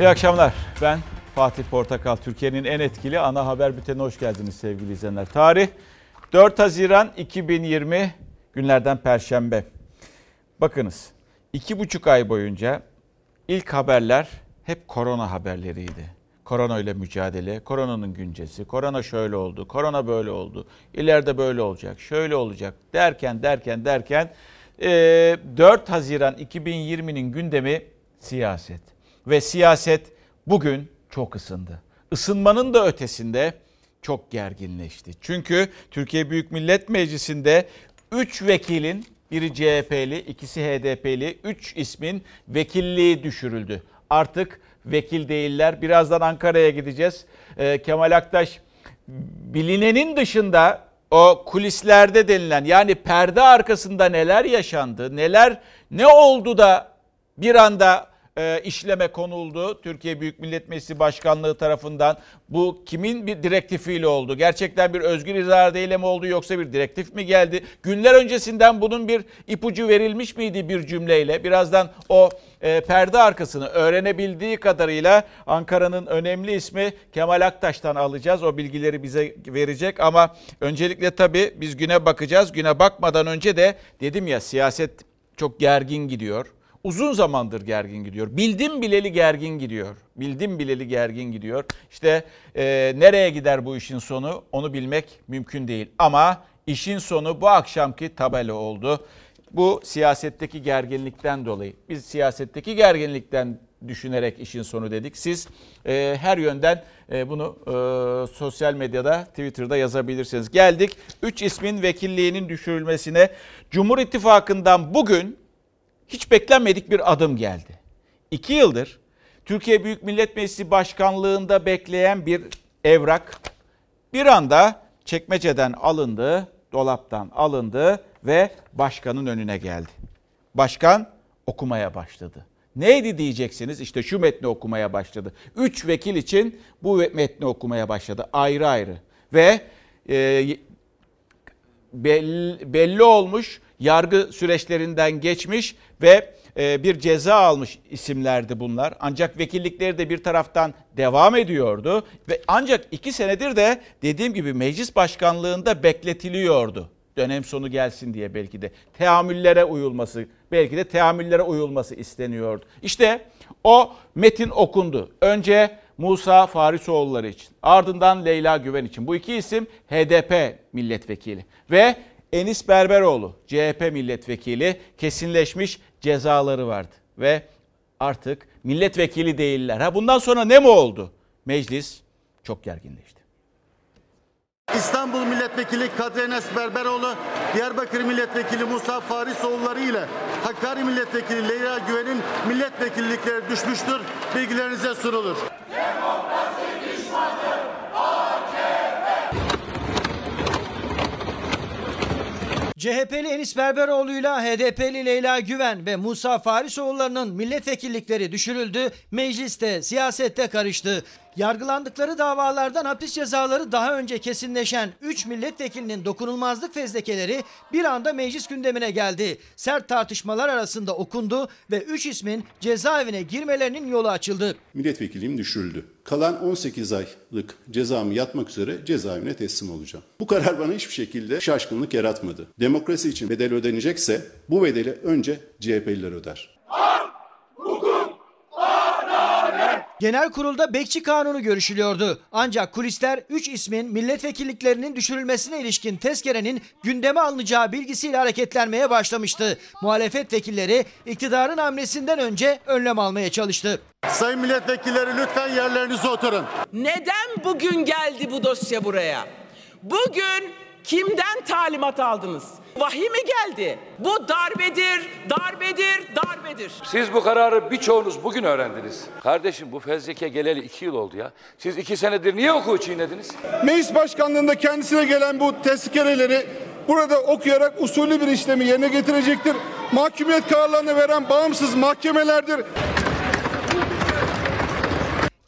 İyi akşamlar. Ben Fatih Portakal. Türkiye'nin en etkili ana haber bültenine hoş geldiniz sevgili izleyenler. Tarih 4 Haziran 2020 günlerden Perşembe. Bakınız iki buçuk ay boyunca ilk haberler hep korona haberleriydi. Korona ile mücadele, koronanın güncesi, korona şöyle oldu, korona böyle oldu, ileride böyle olacak, şöyle olacak derken derken derken 4 Haziran 2020'nin gündemi siyaset. Ve siyaset bugün çok ısındı. Isınmanın da ötesinde çok gerginleşti. Çünkü Türkiye Büyük Millet Meclisi'nde 3 vekilin biri CHP'li, ikisi HDP'li, 3 ismin vekilliği düşürüldü. Artık vekil değiller. Birazdan Ankara'ya gideceğiz. Ee, Kemal Aktaş bilinenin dışında o kulislerde denilen yani perde arkasında neler yaşandı, neler ne oldu da bir anda e, işleme konuldu. Türkiye Büyük Millet Meclisi Başkanlığı tarafından bu kimin bir direktifiyle oldu? Gerçekten bir özgür iradeyle mi oldu yoksa bir direktif mi geldi? Günler öncesinden bunun bir ipucu verilmiş miydi bir cümleyle? Birazdan o e, perde arkasını öğrenebildiği kadarıyla Ankara'nın önemli ismi Kemal Aktaş'tan alacağız. O bilgileri bize verecek ama öncelikle tabii biz güne bakacağız. Güne bakmadan önce de dedim ya siyaset çok gergin gidiyor uzun zamandır gergin gidiyor. Bildim bileli gergin gidiyor. Bildim bileli gergin gidiyor. İşte e, nereye gider bu işin sonu onu bilmek mümkün değil. Ama işin sonu bu akşamki tabela oldu. Bu siyasetteki gerginlikten dolayı. Biz siyasetteki gerginlikten düşünerek işin sonu dedik. Siz e, her yönden e, bunu e, sosyal medyada, Twitter'da yazabilirsiniz. Geldik 3 ismin vekilliğinin düşürülmesine. Cumhur İttifakı'ndan bugün hiç beklenmedik bir adım geldi. İki yıldır Türkiye Büyük Millet Meclisi Başkanlığında bekleyen bir evrak bir anda çekmeceden alındı, dolaptan alındı ve başkanın önüne geldi. Başkan okumaya başladı. Neydi diyeceksiniz? İşte şu metni okumaya başladı. Üç vekil için bu metni okumaya başladı ayrı ayrı. Ve e, belli, belli olmuş yargı süreçlerinden geçmiş ve e, bir ceza almış isimlerdi bunlar. Ancak vekillikleri de bir taraftan devam ediyordu ve ancak iki senedir de dediğim gibi meclis başkanlığında bekletiliyordu. Dönem sonu gelsin diye belki de teamüllere uyulması, belki de teamüllere uyulması isteniyordu. İşte o metin okundu. Önce Musa Farisoğulları için, ardından Leyla Güven için. Bu iki isim HDP milletvekili ve Enis Berberoğlu CHP milletvekili kesinleşmiş cezaları vardı ve artık milletvekili değiller. Ha bundan sonra ne mi oldu? Meclis çok gerginleşti. İstanbul Milletvekili Kadri Enes Berberoğlu, Diyarbakır Milletvekili Musa Farisoğulları ile Hakkari Milletvekili Leyla Güven'in milletvekillikleri düşmüştür. Bilgilerinize sunulur. Demokrasi CHP'li Enis Berberoğlu'yla HDP'li Leyla Güven ve Musa Farisoğulları'nın milletvekillikleri düşürüldü, mecliste, siyasette karıştı. Yargılandıkları davalardan hapis cezaları daha önce kesinleşen 3 milletvekilinin dokunulmazlık fezlekeleri bir anda meclis gündemine geldi. Sert tartışmalar arasında okundu ve 3 ismin cezaevine girmelerinin yolu açıldı. Milletvekilliğim düşürüldü. Kalan 18 aylık cezamı yatmak üzere cezaevine teslim olacağım. Bu karar bana hiçbir şekilde şaşkınlık yaratmadı. Demokrasi için bedel ödenecekse bu bedeli önce CHP'liler öder. Genel kurulda bekçi kanunu görüşülüyordu. Ancak kulisler 3 ismin milletvekilliklerinin düşürülmesine ilişkin tezkerenin gündeme alınacağı bilgisiyle hareketlenmeye başlamıştı. Muhalefet vekilleri iktidarın hamlesinden önce önlem almaya çalıştı. Sayın milletvekilleri lütfen yerlerinize oturun. Neden bugün geldi bu dosya buraya? Bugün kimden talimat aldınız? Vahiy mi geldi? Bu darbedir, darbedir, darbedir. Siz bu kararı birçoğunuz bugün öğrendiniz. Kardeşim bu fezleke geleli iki yıl oldu ya. Siz iki senedir niye hukuku çiğnediniz? Meclis başkanlığında kendisine gelen bu tezkereleri burada okuyarak usulü bir işlemi yerine getirecektir. Mahkumiyet kararlarını veren bağımsız mahkemelerdir.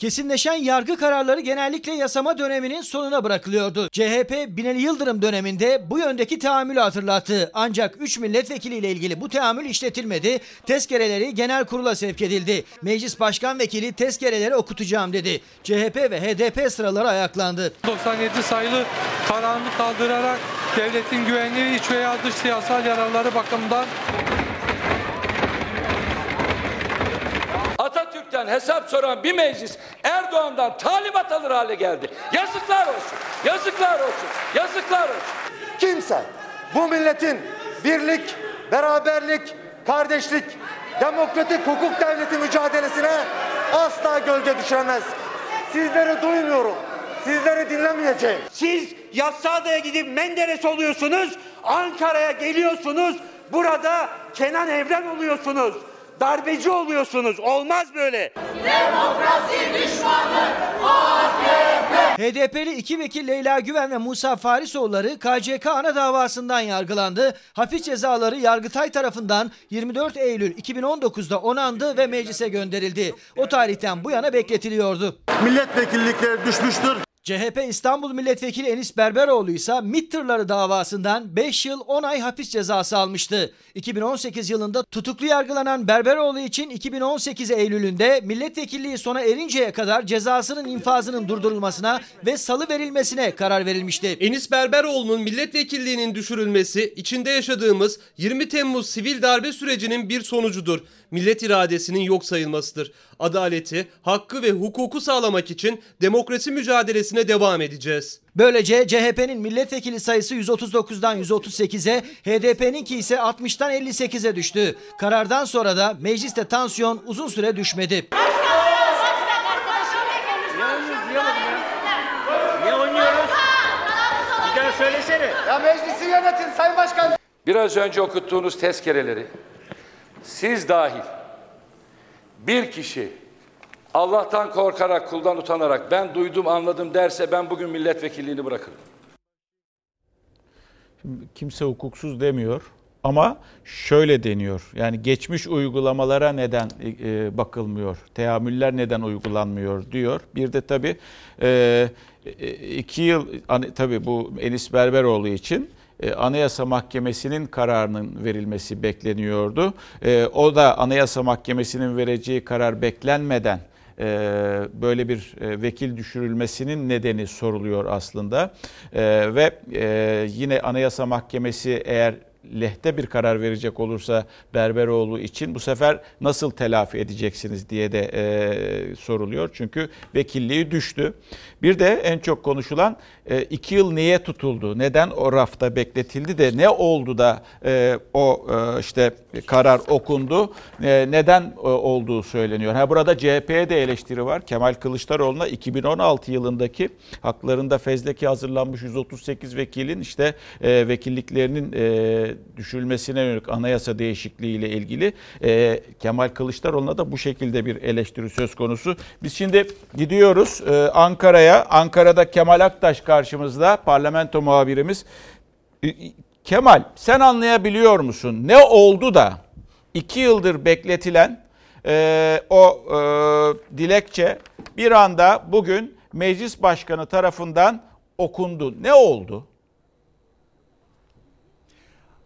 Kesinleşen yargı kararları genellikle yasama döneminin sonuna bırakılıyordu. CHP Binali Yıldırım döneminde bu yöndeki tahammülü hatırlattı. Ancak 3 milletvekiliyle ilgili bu tahammül işletilmedi. Tezkereleri genel kurula sevk edildi. Meclis Başkan Vekili tezkereleri okutacağım dedi. CHP ve HDP sıraları ayaklandı. 97 sayılı kararını kaldırarak devletin güvenliği iç veya dış siyasal yararları bakımından Atatürk'ten hesap soran bir meclis Erdoğan'dan talimat alır hale geldi. Yazıklar olsun. Yazıklar olsun. Yazıklar olsun. Kimse bu milletin birlik, beraberlik, kardeşlik, demokratik hukuk devleti mücadelesine asla gölge düşüremez. Sizleri duymuyorum. Sizleri dinlemeyeceğim. Siz Yassıada'ya gidip Menderes oluyorsunuz, Ankara'ya geliyorsunuz, burada Kenan Evren oluyorsunuz. Darbeci oluyorsunuz. Olmaz böyle. HDP'li iki vekil Leyla Güven ve Musa Farisoğulları KCK ana davasından yargılandı. Hapis cezaları Yargıtay tarafından 24 Eylül 2019'da onandı ve meclise gönderildi. O tarihten bu yana bekletiliyordu. Milletvekillikleri düşmüştür. CHP İstanbul Milletvekili Enis Berberoğlu ise MİT davasından 5 yıl 10 ay hapis cezası almıştı. 2018 yılında tutuklu yargılanan Berberoğlu için 2018 Eylül'ünde milletvekilliği sona erinceye kadar cezasının infazının durdurulmasına ve salı verilmesine karar verilmişti. Enis Berberoğlu'nun milletvekilliğinin düşürülmesi içinde yaşadığımız 20 Temmuz sivil darbe sürecinin bir sonucudur. Millet iradesinin yok sayılmasıdır. Adaleti, hakkı ve hukuku sağlamak için demokrasi mücadelesine devam edeceğiz. Böylece CHP'nin milletvekili sayısı 139'dan 138'e, HDP'ninki ise 60'tan 58'e düştü. Karardan sonra da mecliste tansiyon uzun süre düşmedi. Söylesene. Ya meclisi yönetin Sayın Başkan. Biraz önce okuttuğunuz tezkereleri siz dahil bir kişi Allah'tan korkarak, kuldan utanarak ben duydum, anladım derse ben bugün milletvekilliğini bırakırım. Kimse hukuksuz demiyor ama şöyle deniyor. Yani geçmiş uygulamalara neden e, bakılmıyor, teamüller neden uygulanmıyor diyor. Bir de tabii e, iki yıl hani tabii bu Enis Berberoğlu için e, Anayasa Mahkemesi'nin kararının verilmesi bekleniyordu. E, o da Anayasa Mahkemesi'nin vereceği karar beklenmeden e, böyle bir vekil düşürülmesinin nedeni soruluyor aslında. Ve yine Anayasa Mahkemesi eğer lehte bir karar verecek olursa Berberoğlu için bu sefer nasıl telafi edeceksiniz diye de e, soruluyor. Çünkü vekilliği düştü. Bir de en çok konuşulan e, iki yıl niye tutuldu? Neden o rafta bekletildi de ne oldu da e, o e, işte karar okundu? E, neden e, olduğu söyleniyor. Ha burada CHP'ye de eleştiri var. Kemal Kılıçdaroğlu'na 2016 yılındaki haklarında fezleke hazırlanmış 138 vekilin işte e, vekilliklerinin e, düşülmesine yönelik anayasa değişikliği ile ilgili e, Kemal Kılıçdaroğlu'na da bu şekilde bir eleştiri söz konusu. Biz şimdi gidiyoruz e, Ankara'ya. Ankara'da Kemal Aktaş karşımızda parlamento muhabirimiz. E, Kemal sen anlayabiliyor musun? Ne oldu da iki yıldır bekletilen e, o e, dilekçe bir anda bugün meclis başkanı tarafından okundu. Ne oldu?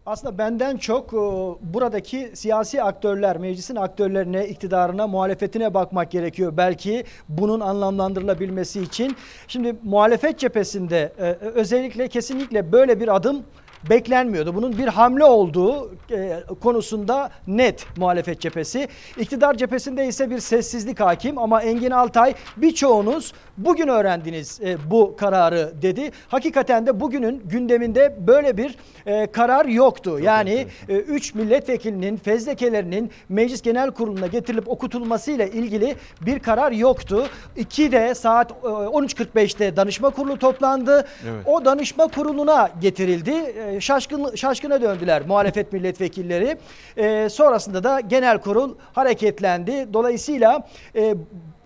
Aslında benden çok e, buradaki siyasi aktörler, meclisin aktörlerine, iktidarına, muhalefetine bakmak gerekiyor. Belki bunun anlamlandırılabilmesi için. Şimdi muhalefet cephesinde e, özellikle kesinlikle böyle bir adım beklenmiyordu. Bunun bir hamle olduğu e, konusunda net muhalefet cephesi. İktidar cephesinde ise bir sessizlik hakim ama Engin Altay birçoğunuz bugün öğrendiniz e, bu kararı dedi. Hakikaten de bugünün gündeminde böyle bir e, karar yoktu. Yani 3 e, milletvekilinin fezlekelerinin Meclis Genel Kurulu'na getirilip okutulmasıyla ilgili bir karar yoktu. 2'de saat e, 13.45'te danışma kurulu toplandı. Evet. O danışma kuruluna getirildi. E, şaşkın şaşkına döndüler muhalefet milletvekilleri. E, sonrasında da genel kurul hareketlendi. Dolayısıyla e,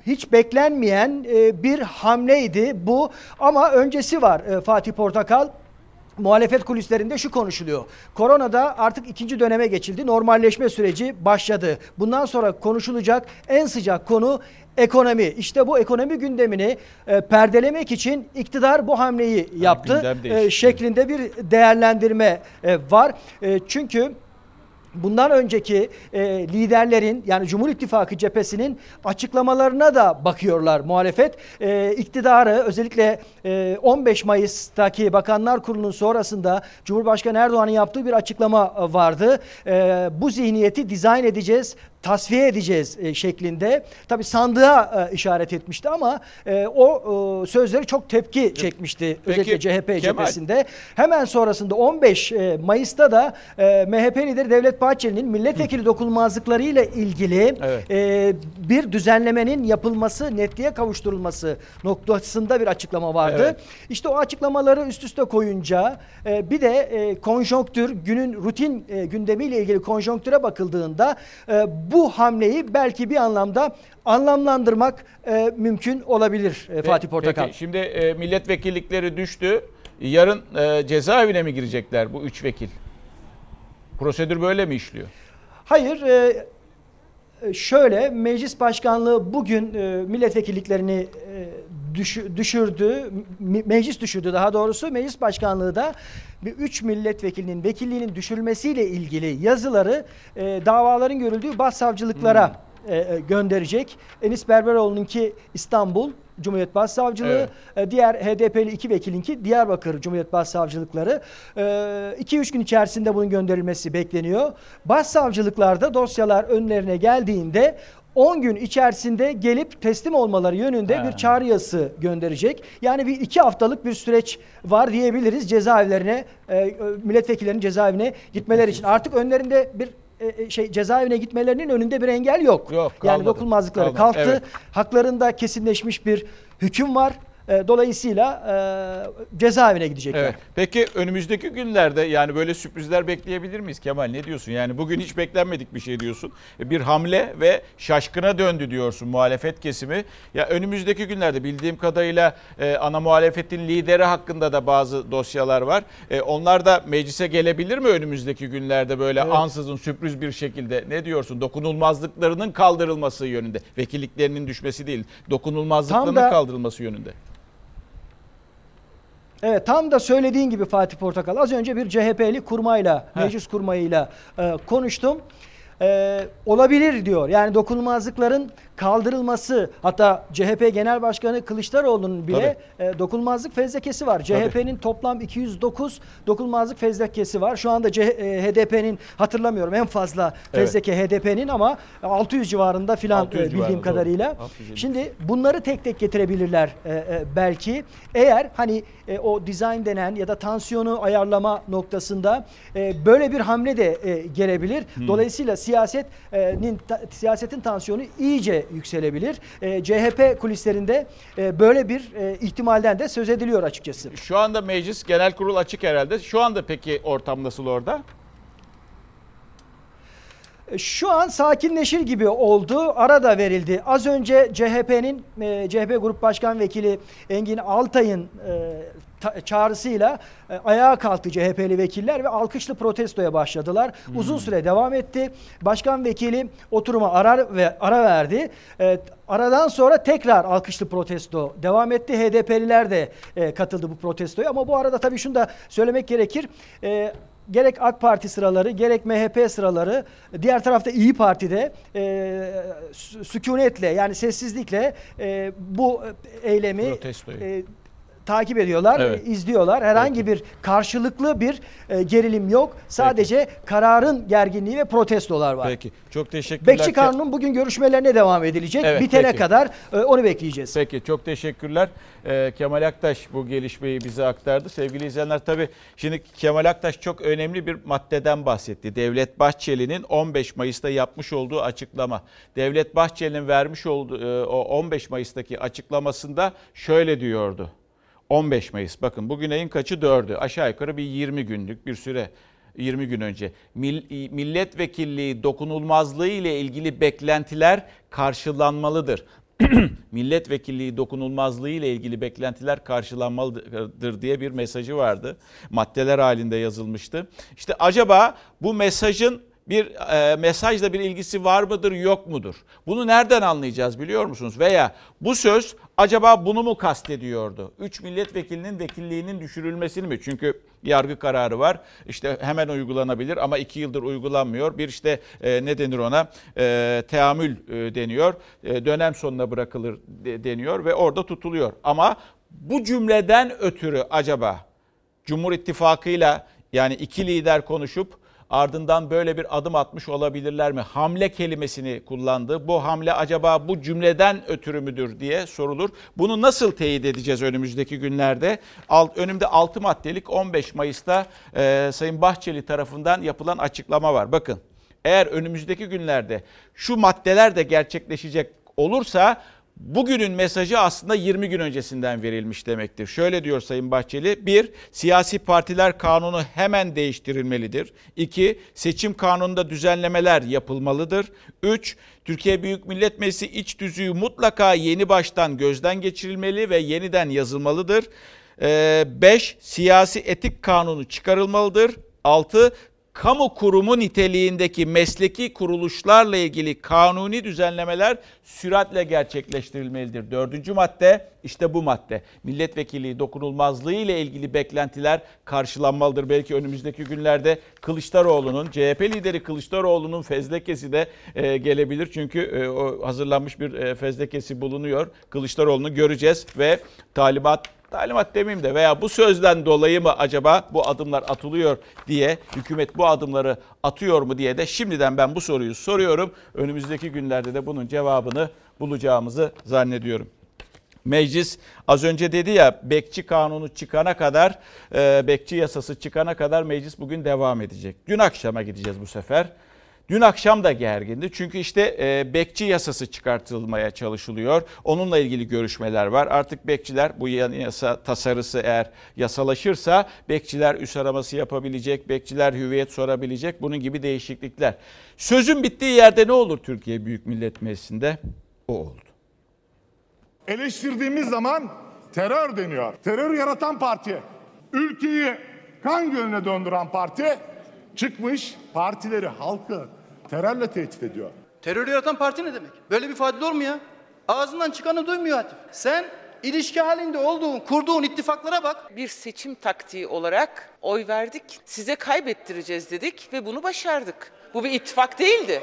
hiç beklenmeyen e, bir hamleydi bu ama öncesi var e, Fatih Portakal. Muhalefet kulislerinde şu konuşuluyor. Koronada artık ikinci döneme geçildi. Normalleşme süreci başladı. Bundan sonra konuşulacak en sıcak konu ekonomi. İşte bu ekonomi gündemini e, perdelemek için iktidar bu hamleyi yaptı. değişikliği. E, şeklinde bir değerlendirme e, var. E, çünkü Bundan önceki e, liderlerin yani Cumhur İttifakı cephesinin açıklamalarına da bakıyorlar muhalefet. E, iktidarı özellikle e, 15 Mayıs'taki Bakanlar Kurulu'nun sonrasında Cumhurbaşkanı Erdoğan'ın yaptığı bir açıklama e, vardı. E, bu zihniyeti dizayn edeceğiz, tasfiye edeceğiz e, şeklinde. Tabi sandığa e, işaret etmişti ama e, o e, sözleri çok tepki çekmişti Peki, özellikle CHP Kemal- cephesinde. Hemen sonrasında 15 e, Mayıs'ta da e, MHP lideri Devlet Bahçeli'nin milletvekili dokunulmazlıkları ile ilgili Evet. e, bir düzenlemenin yapılması, netliğe kavuşturulması noktasında bir açıklama vardı. Evet. İşte o açıklamaları üst üste koyunca e, bir de e, konjonktür, günün rutin e, gündemiyle ilgili konjonktüre bakıldığında e, bu hamleyi belki bir anlamda anlamlandırmak e, mümkün olabilir e, Fatih Portakal. Peki şimdi e, milletvekillikleri düştü. Yarın e, cezaevine mi girecekler bu üç vekil? Prosedür böyle mi işliyor? Hayır, e, şöyle meclis başkanlığı bugün e, milletvekilliklerini e, düşü- düşürdü, me- meclis düşürdü daha doğrusu. Meclis başkanlığı da bir üç milletvekilinin vekilliğinin düşürülmesiyle ilgili yazıları e, davaların görüldüğü başsavcılıklara e, e, gönderecek. Enis Berberoğlu'nunki İstanbul Cumhuriyet Başsavcılığı, e, diğer HDP'li iki vekilinki Diyarbakır Cumhuriyet Başsavcılıkları. 2-3 gün içerisinde bunun gönderilmesi bekleniyor. Başsavcılıklarda dosyalar önlerine geldiğinde 10 gün içerisinde gelip teslim olmaları yönünde Ha. bir çağrı yazısı gönderecek. Yani bir iki haftalık bir süreç var diyebiliriz cezaevlerine, e, milletvekillerinin cezaevine gitmeleri için. Artık önlerinde bir e, e, şey cezaevine gitmelerinin önünde bir engel yok. Yok, yani kalmadı. dokunulmazlıkları Kalmadı, kalktı. evet. Haklarında kesinleşmiş bir hüküm var. E, dolayısıyla e, cezaevine gidecekler. Evet. Peki önümüzdeki günlerde yani böyle sürprizler bekleyebilir miyiz Kemal? Ne diyorsun? Yani bugün hiç beklenmedik bir şey diyorsun. Bir hamle ve şaşkına döndü diyorsun muhalefet kesimi. Ya önümüzdeki günlerde bildiğim kadarıyla e, ana muhalefetin lideri hakkında da bazı dosyalar var. E, onlar da meclise gelebilir mi önümüzdeki günlerde böyle ansızın sürpriz bir şekilde? Ne diyorsun? Dokunulmazlıklarının kaldırılması yönünde. Vekilliklerinin düşmesi değil. Dokunulmazlıklarının da- kaldırılması yönünde. Evet tam da söylediğin gibi Fatih Portakal. Az önce bir CHP'li kurmayla, meclis kurmayıyla e, konuştum. E, olabilir diyor. Yani dokunulmazlıkların kaldırılması hatta CHP Genel Başkanı Kılıçdaroğlu'nun bile e, dokunulmazlık fezlekesi var. CHP'nin toplam 209 dokunulmazlık fezlekesi var. Şu anda e, HDP'nin hatırlamıyorum en fazla fezleke HDP'nin ama 600 civarında filan 600 e, bildiğim civarında, doğru. kadarıyla. 650. Şimdi bunları tek tek getirebilirler e, e, belki. Eğer hani e, o design denen ya da tansiyonu ayarlama noktasında e, böyle bir hamle de e, gelebilir. Dolayısıyla siyasetin siyasetin tansiyonu iyice yükselebilir. E, CHP kulislerinde e, böyle bir e, ihtimalden de söz ediliyor açıkçası. Şu anda meclis genel kurul açık herhalde. Şu anda peki ortam nasıl orada? Şu an sakinleşir gibi oldu. Ara da verildi. Az önce CHP'nin e, CHP Grup Başkan Vekili Engin Altay'ın e, çağrısıyla e, ayağa kalktı CHP'li vekiller ve alkışlı protestoya başladılar. Uzun süre devam etti. Başkan vekili oturuma ara ve ara verdi. E, aradan sonra tekrar alkışlı protesto devam etti. HDP'liler de e, katıldı bu protestoya ama bu arada tabii şunu da söylemek gerekir. E, gerek AK Parti sıraları gerek MHP sıraları diğer tarafta İyi Parti'de e, sü- sükunetle yani sessizlikle e, bu eylemi Protestoyu. e, takip ediyorlar, Evet. izliyorlar. Herhangi bir karşılıklı bir e, gerilim yok. Sadece kararın gerginliği ve protestolar var. Peki. Çok teşekkürler. Bekçi Kanun'un bugün görüşmelerine devam edilecek. Evet, Bitene peki. kadar e, onu bekleyeceğiz. Peki çok teşekkürler. Ee, Kemal Aktaş bu gelişmeyi bize aktardı. Sevgili izleyenler tabii şimdi Kemal Aktaş çok önemli bir maddeden bahsetti. Devlet Bahçeli'nin 15 Mayıs'ta yapmış olduğu açıklama. Devlet Bahçeli'nin vermiş olduğu e, o 15 Mayıs'taki açıklamasında şöyle diyordu. 15 Mayıs bakın bugün ayın kaçı 4'ü aşağı yukarı bir 20 günlük bir süre 20 gün önce Mil- milletvekilliği dokunulmazlığı ile ilgili beklentiler karşılanmalıdır. milletvekilliği dokunulmazlığı ile ilgili beklentiler karşılanmalıdır diye bir mesajı vardı. Maddeler halinde yazılmıştı. İşte acaba bu mesajın bir e, mesajla bir ilgisi var mıdır yok mudur? Bunu nereden anlayacağız biliyor musunuz? Veya bu söz acaba bunu mu kastediyordu? 3 milletvekilinin vekilliğinin düşürülmesini mi? Çünkü yargı kararı var. İşte hemen uygulanabilir ama 2 yıldır uygulanmıyor. Bir işte e, ne denir ona? E, teamül e, deniyor. E, dönem sonuna bırakılır de, deniyor ve orada tutuluyor. Ama bu cümleden ötürü acaba Cumhur İttifakı'yla yani iki lider konuşup ardından böyle bir adım atmış olabilirler mi? Hamle kelimesini kullandı. Bu hamle acaba bu cümleden ötürü müdür diye sorulur. Bunu nasıl teyit edeceğiz önümüzdeki günlerde? Alt, önümde 6 maddelik 15 Mayıs'ta e, Sayın Bahçeli tarafından yapılan açıklama var. Bakın eğer önümüzdeki günlerde şu maddeler de gerçekleşecek olursa Bugünün mesajı aslında 20 gün öncesinden verilmiş demektir. Şöyle diyor Sayın Bahçeli. 1. Siyasi partiler kanunu hemen değiştirilmelidir. 2. Seçim kanununda düzenlemeler yapılmalıdır. 3. Türkiye Büyük Millet Meclisi iç düzüğü mutlaka yeni baştan gözden geçirilmeli ve yeniden yazılmalıdır. 5. Siyasi etik kanunu çıkarılmalıdır. 6 kamu kurumu niteliğindeki mesleki kuruluşlarla ilgili kanuni düzenlemeler süratle gerçekleştirilmelidir. Dördüncü madde işte bu madde. Milletvekili dokunulmazlığı ile ilgili beklentiler karşılanmalıdır. Belki önümüzdeki günlerde Kılıçdaroğlu'nun, CHP lideri Kılıçdaroğlu'nun fezlekesi de e, gelebilir. Çünkü e, o hazırlanmış bir e, fezlekesi bulunuyor. Kılıçdaroğlu'nu göreceğiz ve talimat talimat demeyeyim de veya bu sözden dolayı mı acaba bu adımlar atılıyor diye hükümet bu adımları atıyor mu diye de şimdiden ben bu soruyu soruyorum. Önümüzdeki günlerde de bunun cevabını bulacağımızı zannediyorum. Meclis az önce dedi ya bekçi kanunu çıkana kadar, e, bekçi yasası çıkana kadar meclis bugün devam edecek. Dün akşama gideceğiz bu sefer. Dün akşam da gergindi çünkü işte e, bekçi yasası çıkartılmaya çalışılıyor. Onunla ilgili görüşmeler var. Artık bekçiler bu yasa tasarısı eğer yasalaşırsa bekçiler üs araması yapabilecek, bekçiler hüviyet sorabilecek bunun gibi değişiklikler. Sözün bittiği yerde ne olur Türkiye Büyük Millet Meclisi'nde? O oldu. Eleştirdiğimiz zaman terör deniyor. Terör yaratan parti, ülkeyi kan gölüne döndüren parti çıkmış partileri, halkı terörle tehdit ediyor. Terör yaratan parti ne demek? Böyle bir ifade olur mu ya? Ağzından çıkanı duymuyor Hatif. Sen ilişki halinde olduğun, kurduğun ittifaklara bak. Bir seçim taktiği olarak oy verdik. Size kaybettireceğiz dedik ve bunu başardık. Bu bir ittifak değildi.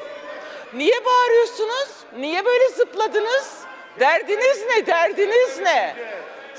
Niye bağırıyorsunuz? Niye böyle zıpladınız? Derdiniz ne? Derdiniz ne?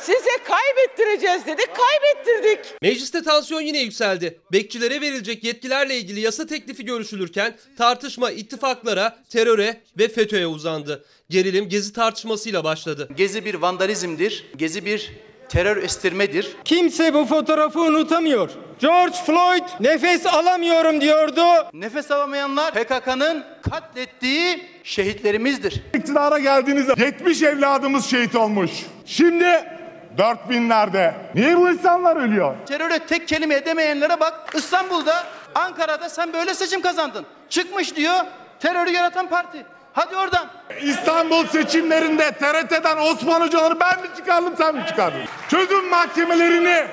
Size kaybettireceğiz dedik, kaybettirdik. Mecliste tansiyon yine yükseldi. Bekçilere verilecek yetkilerle ilgili yasa teklifi görüşülürken tartışma ittifaklara, teröre ve FETÖ'ye uzandı. Gerilim gezi tartışmasıyla başladı. Gezi bir vandalizmdir. Gezi bir terör estirmedir. Kimse bu fotoğrafı unutamıyor. George Floyd nefes alamıyorum diyordu. Nefes alamayanlar PKK'nın katlettiği şehitlerimizdir. İktidara geldiğinizde 70 evladımız şehit olmuş. Şimdi 4000'lerde. Niye bu insanlar ölüyor? Teröre tek kelime edemeyenlere bak. İstanbul'da, Ankara'da sen böyle seçim kazandın. Çıkmış diyor terörü yaratan parti. Hadi oradan. İstanbul seçimlerinde TRT'den Osman Hocaları ben mi çıkardım sen mi çıkardın? Çözüm mahkemelerini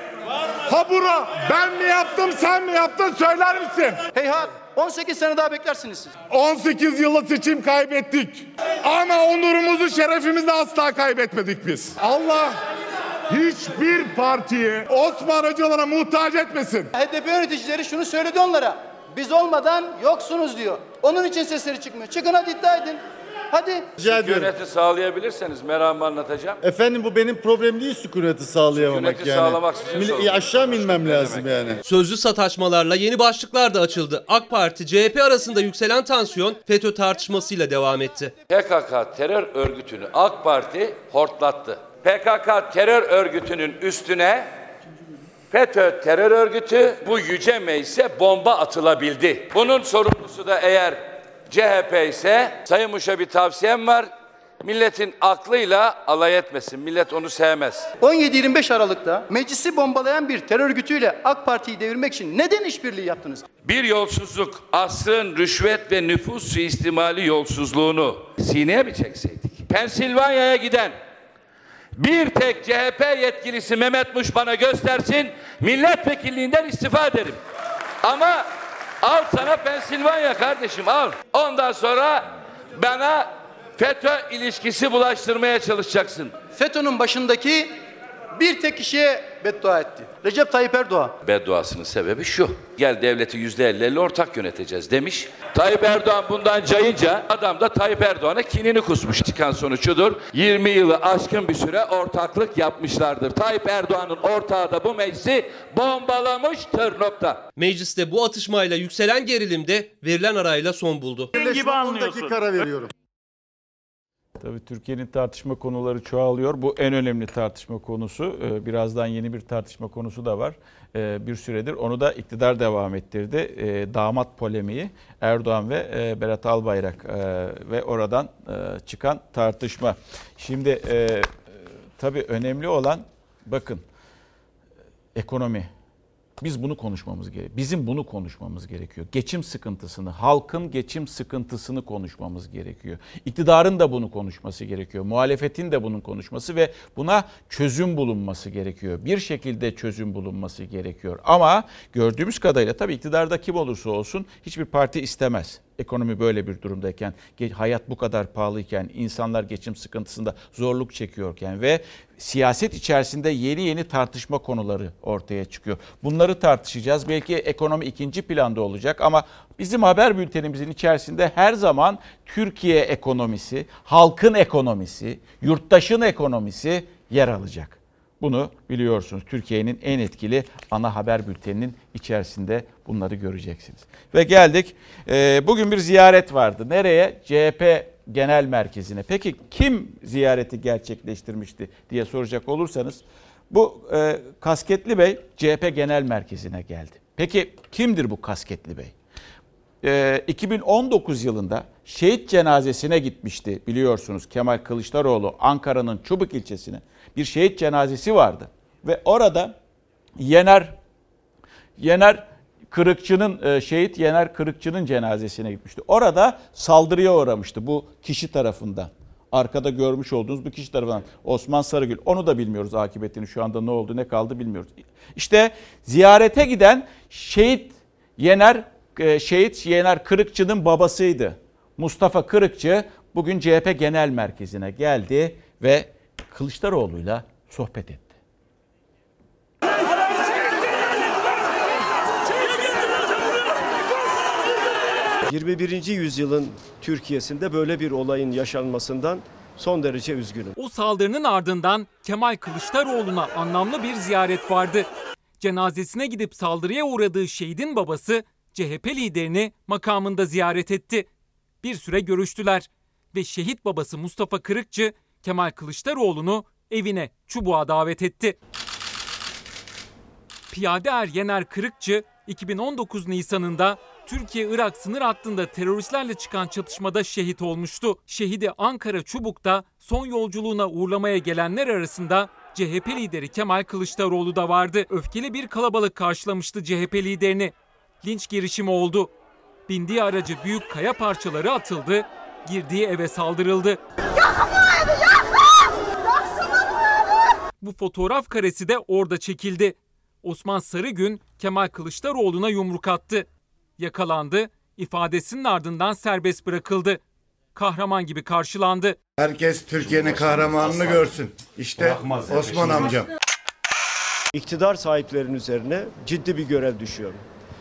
habura ben mi yaptım sen mi yaptın söyler misin? Heyhat 18 sene daha beklersiniz siz. 18 yılı seçim kaybettik. Ama onurumuzu şerefimizi asla kaybetmedik biz. Allah hiçbir partiyi Osman Hocalara muhtaç etmesin. HDP yöneticileri şunu söyledi onlara. Biz olmadan yoksunuz diyor. Onun için sesleri çıkmıyor. Çıkın hadi iddia edin. Hadi. Rica ediyorum. Sükuneti sağlayabilirseniz meramı anlatacağım. Efendim bu benim problemim değil sükuneti sağlayamamak Sükuneti yani. sağlamak sizin sorunuz. aşağı mı inmem lazım yani? Sözlü sataşmalarla yeni başlıklar da açıldı. AK Parti, CHP arasında yükselen tansiyon FETÖ tartışmasıyla devam etti. PKK terör örgütünü AK Parti hortlattı. PKK terör örgütünün üstüne FETÖ terör örgütü bu yüce meclise bomba atılabildi. Bunun sorumlusu da eğer CHP ise Sayın Muş'a bir tavsiyem var. Milletin aklıyla alay etmesin. Millet onu sevmez. 17-25 Aralık'ta meclisi bombalayan bir terör örgütüyle AK Parti'yi devirmek için neden işbirliği yaptınız? Bir yolsuzluk asrın rüşvet ve nüfus suistimali yolsuzluğunu sineye mi çekseydik? Pensilvanya'ya giden bir tek CHP yetkilisi Mehmet Muş bana göstersin, milletvekilliğinden istifa ederim. Ama al sana Pensilvanya kardeşim al. Ondan sonra bana FETÖ ilişkisi bulaştırmaya çalışacaksın. FETÖ'nün başındaki bir tek kişiye beddua etti. Recep Tayyip Erdoğan. Bedduasının sebebi şu. Gel devleti yüzde elli elli ortak yöneteceğiz demiş. Tayyip Erdoğan bundan cayınca adam da Tayyip Erdoğan'a kinini kusmuş. Çıkan sonuçudur. 20 yılı aşkın bir süre ortaklık yapmışlardır. Tayyip Erdoğan'ın ortağı da bu meclisi bombalamıştır nokta. Mecliste bu atışmayla yükselen gerilimde verilen arayla son buldu. gibi anlıyorsun. dakika ara veriyorum. Tabii Türkiye'nin tartışma konuları çoğalıyor. Bu en önemli tartışma konusu. Ee, Birazdan yeni bir tartışma konusu da var. Ee, Bir süredir onu da iktidar devam ettirdi. Ee, Damat polemiği Erdoğan ve e, Berat Albayrak e, ve oradan e, çıkan tartışma. Şimdi tabii önemli olan bakın ekonomi. Biz bunu konuşmamız gerekiyor. Bizim bunu konuşmamız gerekiyor. Geçim sıkıntısını, halkın geçim sıkıntısını konuşmamız gerekiyor. İktidarın da bunu konuşması gerekiyor. Muhalefetin de bunun konuşması ve buna çözüm bulunması gerekiyor. Bir şekilde çözüm bulunması gerekiyor. Ama gördüğümüz kadarıyla tabii iktidarda kim olursa olsun hiçbir parti istemez. Ekonomi böyle bir durumdayken, hayat bu kadar pahalıyken, insanlar geçim sıkıntısında zorluk çekiyorken ve siyaset içerisinde yeni yeni tartışma konuları ortaya çıkıyor. Bunları tartışacağız. Belki ekonomi ikinci planda olacak ama bizim haber bültenimizin içerisinde her zaman Türkiye ekonomisi, halkın ekonomisi, yurttaşın ekonomisi yer alacak. Bunu biliyorsunuz. Türkiye'nin en etkili ana haber bülteninin içerisinde bunları göreceksiniz. Ve geldik. e, bugün bir ziyaret vardı. Nereye? CHP Genel Merkezi'ne. Peki kim ziyareti gerçekleştirmişti diye soracak olursanız bu e, Kasketli Bey CHP Genel Merkezi'ne geldi. Peki kimdir bu Kasketli Bey? Ee, 2019 yılında şehit cenazesine gitmişti biliyorsunuz Kemal Kılıçdaroğlu Ankara'nın Çubuk ilçesine bir şehit cenazesi vardı ve orada Yener Yener Kırıkçı'nın e, şehit Yener Kırıkçı'nın cenazesine gitmişti. Orada saldırıya uğramıştı bu kişi tarafından. Arkada görmüş olduğunuz bu kişi tarafından Osman Sarıgül. Onu da bilmiyoruz akıbetini şu anda ne oldu ne kaldı bilmiyoruz. İşte ziyarete giden şehit Yener e, şehit Yener Kırıkçı'nın babasıydı. Mustafa Kırıkçı bugün CHP Genel Merkezi'ne geldi ve Kılıçdaroğlu'yla sohbet etti. 21. yüzyılın Türkiye'sinde böyle bir olayın yaşanmasından son derece üzgünüm. O saldırının ardından Kemal Kılıçdaroğlu'na anlamlı bir ziyaret vardı. Cenazesine gidip saldırıya uğradığı şehidin babası CHP liderini makamında ziyaret etti. Bir süre görüştüler ve şehit babası Mustafa Kırıkçı Kemal Kılıçdaroğlu'nu evine çubuğa davet etti. Piyade er Yener Kırıkçı 2019 Nisan'ında Türkiye-Irak sınır hattında teröristlerle çıkan çatışmada şehit olmuştu. Şehidi Ankara Çubuk'ta son yolculuğuna uğurlamaya gelenler arasında CHP lideri Kemal Kılıçdaroğlu da vardı. Öfkeli bir kalabalık karşılamıştı CHP liderini. Linç girişimi oldu. Bindiği aracı büyük kaya parçaları atıldı, girdiği eve saldırıldı. Bu fotoğraf karesi de orada çekildi. Osman Sarıgün Kemal Kılıçdaroğlu'na yumruk attı. Yakalandı, ifadesinin ardından serbest bırakıldı. Kahraman gibi karşılandı. Herkes Türkiye'nin kahramanını görsün. İşte Osman amcam. İktidar sahiplerinin üzerine ciddi bir görev düşüyor.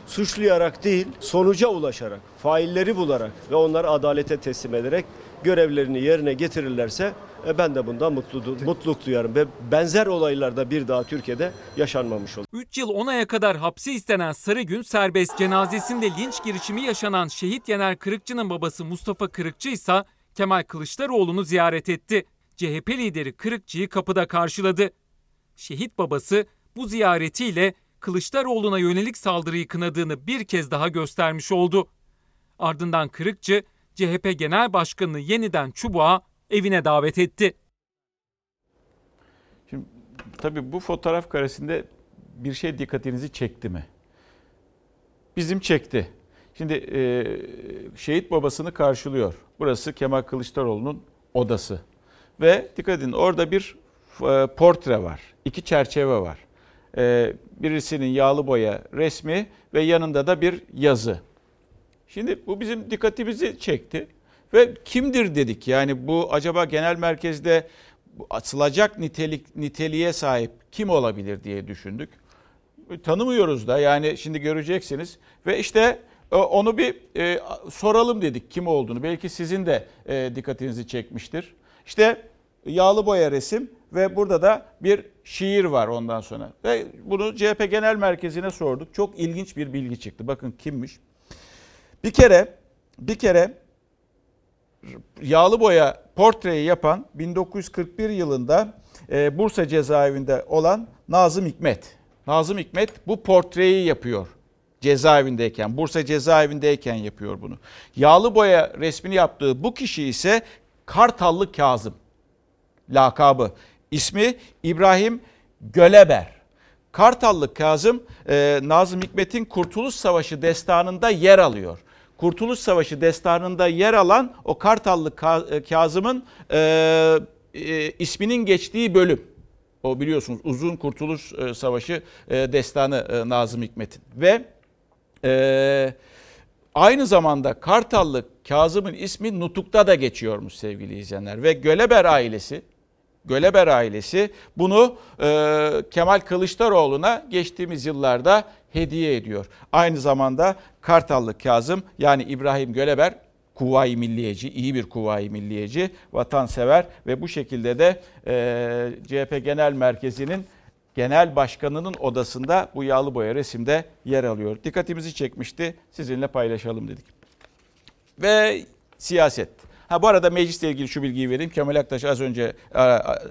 Suçlayarak değil, sonuca ulaşarak, failleri bularak ve onları adalete teslim ederek görevlerini yerine getirirlerse e, ben de bundan mutlu, mutluluk duyarım ve benzer olaylarda bir daha Türkiye'de yaşanmamış olur. 3 yıl 10 aya kadar hapsi istenen Sarıgün serbest cenazesinde linç girişimi yaşanan şehit Yener Kırıkçı'nın babası Mustafa Kırıkçı ise Kemal Kılıçdaroğlu'nu ziyaret etti. CHP lideri Kırıkçı'yı kapıda karşıladı. Şehit babası bu ziyaretiyle Kılıçdaroğlu'na yönelik saldırıyı kınadığını bir kez daha göstermiş oldu. Ardından Kırıkçı CHP Genel Başkanı'nı yeniden çubuğa evine davet etti. Şimdi tabii bu fotoğraf karesinde bir şey dikkatinizi çekti mi? Bizim çekti. Şimdi e, şehit babasını karşılıyor. Burası Kemal Kılıçdaroğlu'nun odası. Ve dikkat edin orada bir e, portre var. iki çerçeve var. E, birisinin yağlı boya resmi ve yanında da bir yazı. Şimdi bu bizim dikkatimizi çekti. Ve kimdir dedik yani bu acaba genel merkezde asılacak nitelik niteliğe sahip kim olabilir diye düşündük. Tanımıyoruz da yani şimdi göreceksiniz ve işte e, onu bir e, soralım dedik kim olduğunu. Belki sizin de e, dikkatinizi çekmiştir. İşte yağlı boya resim ve burada da bir şiir var ondan sonra. Ve bunu CHP Genel Merkezi'ne sorduk. Çok ilginç bir bilgi çıktı. Bakın kimmiş? Bir kere bir kere yağlı boya portreyi yapan 1941 yılında e, Bursa cezaevinde olan Nazım Hikmet. Nazım Hikmet bu portreyi yapıyor cezaevindeyken, Bursa cezaevindeyken yapıyor bunu. Yağlı boya resmini yaptığı bu kişi ise Kartallı Kazım lakabı. İsmi İbrahim Göleber. Kartallı Kazım e, Nazım Hikmet'in Kurtuluş Savaşı destanında yer alıyor. Kurtuluş Savaşı destanında yer alan o Kartallı Kazım'ın e, e, isminin geçtiği bölüm. O biliyorsunuz uzun Kurtuluş e, Savaşı e, destanı e, Nazım Hikmet'in. Ve e, aynı zamanda Kartallı Kazım'ın ismi Nutuk'ta da geçiyormuş sevgili izleyenler. Ve Göleber ailesi Göleber ailesi bunu e, Kemal Kılıçdaroğlu'na geçtiğimiz yıllarda hediye ediyor. Aynı zamanda Kartallı Kazım yani İbrahim Göleber Kuvayi Milliyeci, iyi bir Kuvayi Milliyeci, vatansever ve bu şekilde de e, CHP Genel Merkezi'nin Genel Başkanı'nın odasında bu yağlı boya resimde yer alıyor. Dikkatimizi çekmişti, sizinle paylaşalım dedik. Ve siyaset. Ha bu arada meclisle ilgili şu bilgiyi vereyim. Kemal Aktaş az önce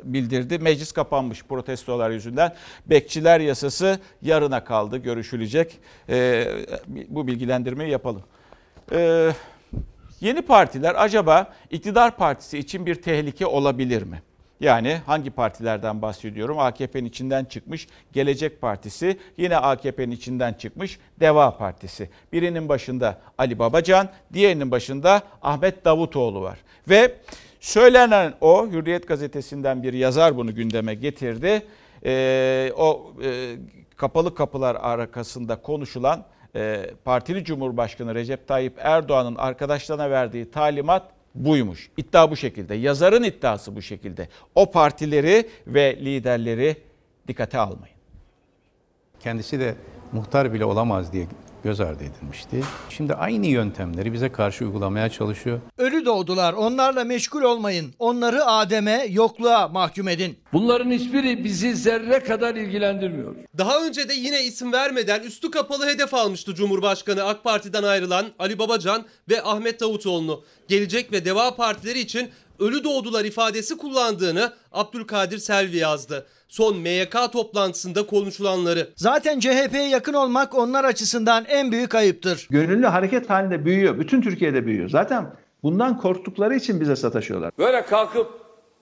bildirdi. Meclis kapanmış protestolar yüzünden. Bekçiler yasası yarına kaldı, görüşülecek. Ee, bu bilgilendirmeyi yapalım. Ee, yeni partiler acaba iktidar partisi için bir tehlike olabilir mi? Yani hangi partilerden bahsediyorum? AKP'nin içinden çıkmış Gelecek Partisi, yine AKP'nin içinden çıkmış Deva Partisi. Birinin başında Ali Babacan, diğerinin başında Ahmet Davutoğlu var. Ve söylenen o, Hürriyet gazetesinden bir yazar bunu gündeme getirdi. Ee, o e, kapalı kapılar arkasında konuşulan e, partili Cumhurbaşkanı Recep Tayyip Erdoğan'ın arkadaşlarına verdiği talimat buymuş. İddia bu şekilde. Yazarın iddiası bu şekilde. O partileri ve liderleri dikkate almayın. Kendisi de muhtar bile olamaz diye göz ardı edilmişti. Şimdi aynı yöntemleri bize karşı uygulamaya çalışıyor. Ölü doğdular. Onlarla meşgul olmayın. Onları Adem'e, yokluğa mahkum edin. Bunların hiçbiri bizi zerre kadar ilgilendirmiyor. Daha önce de yine isim vermeden üstü kapalı hedef almıştı Cumhurbaşkanı AK Parti'den ayrılan Ali Babacan ve Ahmet Davutoğlu'nu. Gelecek ve Deva Partileri için ölü doğdular ifadesi kullandığını Abdülkadir Selvi yazdı son MYK toplantısında konuşulanları. Zaten CHP'ye yakın olmak onlar açısından en büyük ayıptır. Gönüllü hareket halinde büyüyor. Bütün Türkiye'de büyüyor. Zaten bundan korktukları için bize sataşıyorlar. Böyle kalkıp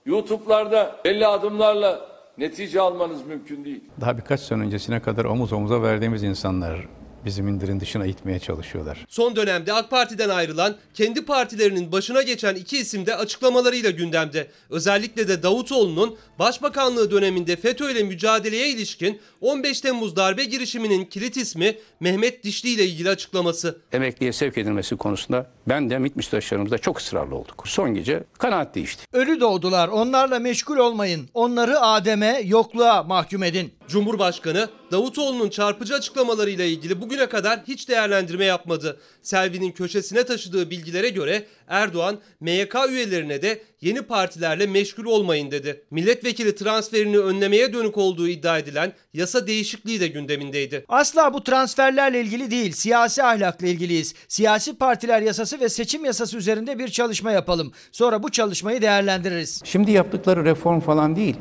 YouTube'larda belli adımlarla netice almanız mümkün değil. Daha birkaç sene öncesine kadar omuz omuza verdiğimiz insanlar bizim indirin dışına itmeye çalışıyorlar. Son dönemde AK Parti'den ayrılan, kendi partilerinin başına geçen iki isim de açıklamalarıyla gündemde. Özellikle de Davutoğlu'nun başbakanlığı döneminde FETÖ ile mücadeleye ilişkin 15 Temmuz darbe girişiminin kilit ismi Mehmet Dişli ile ilgili açıklaması. Emekliye sevk edilmesi konusunda ben de MİT müsteşarımızda çok ısrarlı olduk. Son gece kanaat değişti. Ölü doğdular. Onlarla meşgul olmayın. Onları Adem'e, yokluğa mahkum edin. Cumhurbaşkanı Davutoğlu'nun çarpıcı açıklamalarıyla ilgili bugüne kadar hiç değerlendirme yapmadı. Selvi'nin köşesine taşıdığı bilgilere göre Erdoğan MYK üyelerine de yeni partilerle meşgul olmayın dedi. Milletvekili transferini önlemeye dönük olduğu iddia edilen yasa değişikliği de gündemindeydi. Asla bu transferlerle ilgili değil, siyasi ahlakla ilgiliyiz. Siyasi partiler yasası ve seçim yasası üzerinde bir çalışma yapalım. Sonra bu çalışmayı değerlendiririz. Şimdi yaptıkları reform falan değil.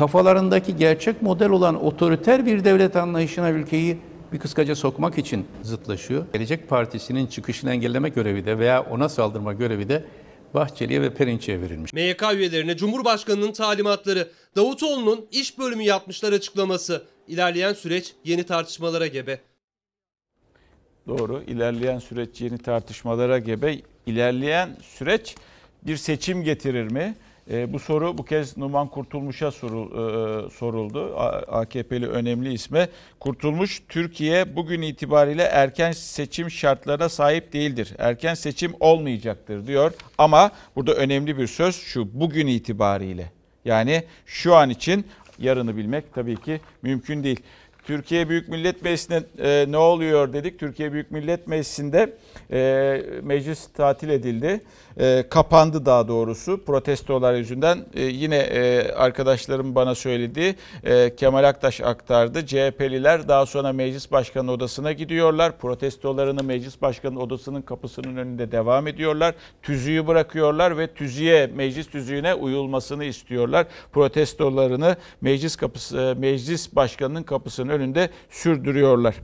Kafalarındaki gerçek model olan otoriter bir devlet anlayışına ülkeyi bir kıskaca sokmak için zıtlaşıyor. Gelecek Partisi'nin çıkışını engelleme görevi de veya ona saldırma görevi de Bahçeli'ye ve Perinçek'e verilmiş. MYK üyelerine Cumhurbaşkanı'nın talimatları, Davutoğlu'nun iş bölümü yapmışlar açıklaması. İlerleyen süreç yeni tartışmalara gebe. Doğru. İlerleyen süreç yeni tartışmalara gebe. İlerleyen süreç bir seçim getirir mi? E, bu soru bu kez Numan Kurtulmuş'a soru, e, soruldu. AKP'li önemli isme. Kurtulmuş, Türkiye bugün itibariyle erken seçim şartlarına sahip değildir. Erken seçim olmayacaktır diyor. Ama burada önemli bir söz şu, bugün itibariyle. Yani şu an için yarını bilmek tabii ki mümkün değil. Türkiye Büyük Millet Meclisi'ne e, ne oluyor dedik. Türkiye Büyük Millet Meclisi'nde e, meclis tatil edildi. E, kapandı daha doğrusu protestolar yüzünden. E, yine e, arkadaşlarım bana söyledi. E, Kemal Aktaş aktardı. CHP'liler daha sonra meclis başkanı odasına gidiyorlar. Protestolarını meclis başkanı odasının kapısının önünde devam ediyorlar. Tüzüğü bırakıyorlar ve tüzüğe, meclis tüzüğüne uyulmasını istiyorlar. Protestolarını meclis kapısı, meclis başkanının kapısının önünde sürdürüyorlar.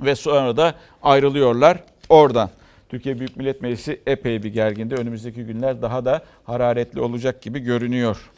Ve sonra da ayrılıyorlar oradan. Türkiye Büyük Millet Meclisi epey bir gerginde. Önümüzdeki günler daha da hararetli olacak gibi görünüyor.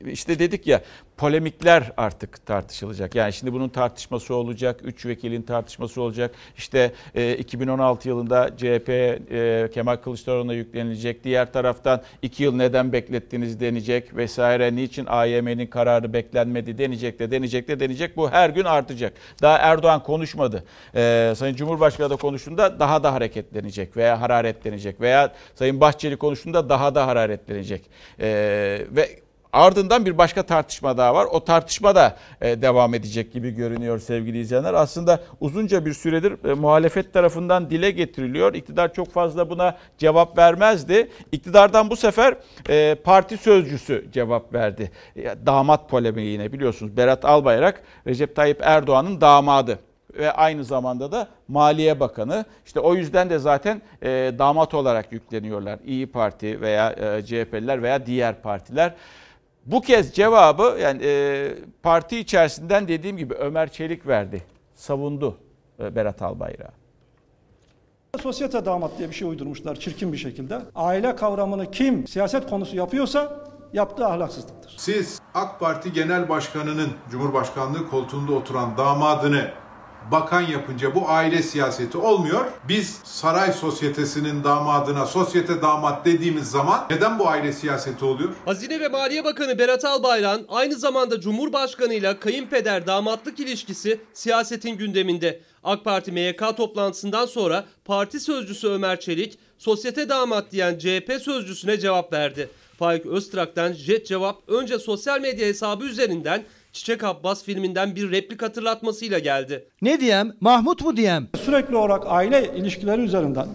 İşte dedik ya polemikler artık tartışılacak. Yani şimdi bunun tartışması olacak. Üç vekilin tartışması olacak. İşte e, 2016 yılında CHP e, Kemal Kılıçdaroğlu'na yüklenilecek. Diğer taraftan iki yıl neden beklettiniz denecek vesaire. Niçin AYM'nin kararı beklenmedi denecek de denecek de denecek. Bu her gün artacak. Daha Erdoğan konuşmadı. E, Sayın Cumhurbaşkanı da konuştuğunda daha da hareketlenecek veya hararetlenecek. Veya Sayın Bahçeli konuştuğunda daha da hararetlenecek. E, ve Ardından bir başka tartışma daha var. O tartışma da e, devam edecek gibi görünüyor sevgili izleyenler. Aslında uzunca bir süredir e, muhalefet tarafından dile getiriliyor. İktidar çok fazla buna cevap vermezdi. İktidardan bu sefer e, parti sözcüsü cevap verdi. Damat polemiği yine biliyorsunuz. Berat Albayrak Recep Tayyip Erdoğan'ın damadı ve aynı zamanda da Maliye Bakanı. İşte o yüzden de zaten e, damat olarak yükleniyorlar. İyi Parti veya e, CHP'liler veya diğer partiler. Bu kez cevabı yani e, parti içerisinden dediğim gibi Ömer Çelik verdi. Savundu e, Berat Albayrak'ı. Sosyete damat diye bir şey uydurmuşlar çirkin bir şekilde. Aile kavramını kim siyaset konusu yapıyorsa yaptığı ahlaksızlıktır. Siz AK Parti Genel Başkanı'nın Cumhurbaşkanlığı koltuğunda oturan damadını bakan yapınca bu aile siyaseti olmuyor. Biz saray sosyetesinin damadına sosyete damat dediğimiz zaman neden bu aile siyaseti oluyor? Hazine ve Maliye Bakanı Berat Albayrak'ın aynı zamanda Cumhurbaşkanı ile kayınpeder damatlık ilişkisi siyasetin gündeminde. AK Parti MYK toplantısından sonra parti sözcüsü Ömer Çelik, sosyete damat diyen CHP sözcüsüne cevap verdi. Faik Öztrak'tan jet cevap önce sosyal medya hesabı üzerinden Çiçek Abbas filminden bir replik hatırlatmasıyla geldi. Ne diyem? Mahmut mu diyem? Sürekli olarak aile ilişkileri üzerinden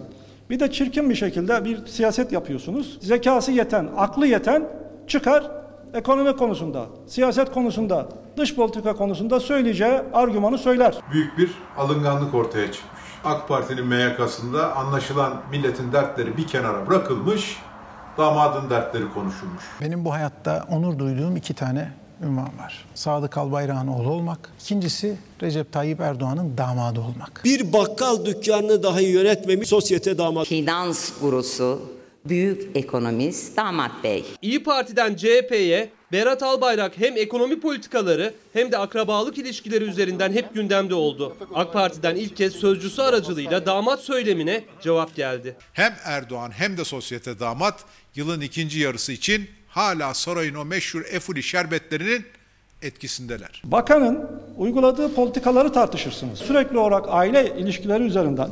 bir de çirkin bir şekilde bir siyaset yapıyorsunuz. Zekası yeten, aklı yeten çıkar ekonomi konusunda, siyaset konusunda, dış politika konusunda söyleyeceği argümanı söyler. Büyük bir alınganlık ortaya çıkmış. AK Parti'nin MYK'sında anlaşılan milletin dertleri bir kenara bırakılmış, damadın dertleri konuşulmuş. Benim bu hayatta onur duyduğum iki tane ünvan var. Sadık Albayrak'ın oğlu olmak. İkincisi Recep Tayyip Erdoğan'ın damadı olmak. Bir bakkal dükkanını dahi yönetmemiş sosyete damat. Finans gurusu, büyük ekonomist Damat Bey. İyi Parti'den CHP'ye Berat Albayrak hem ekonomi politikaları hem de akrabalık ilişkileri üzerinden hep gündemde oldu. AK Parti'den ilk kez sözcüsü aracılığıyla damat söylemine cevap geldi. Hem Erdoğan hem de sosyete damat yılın ikinci yarısı için hala sarayın o meşhur efuli şerbetlerinin etkisindeler. Bakanın uyguladığı politikaları tartışırsınız. Sürekli olarak aile ilişkileri üzerinden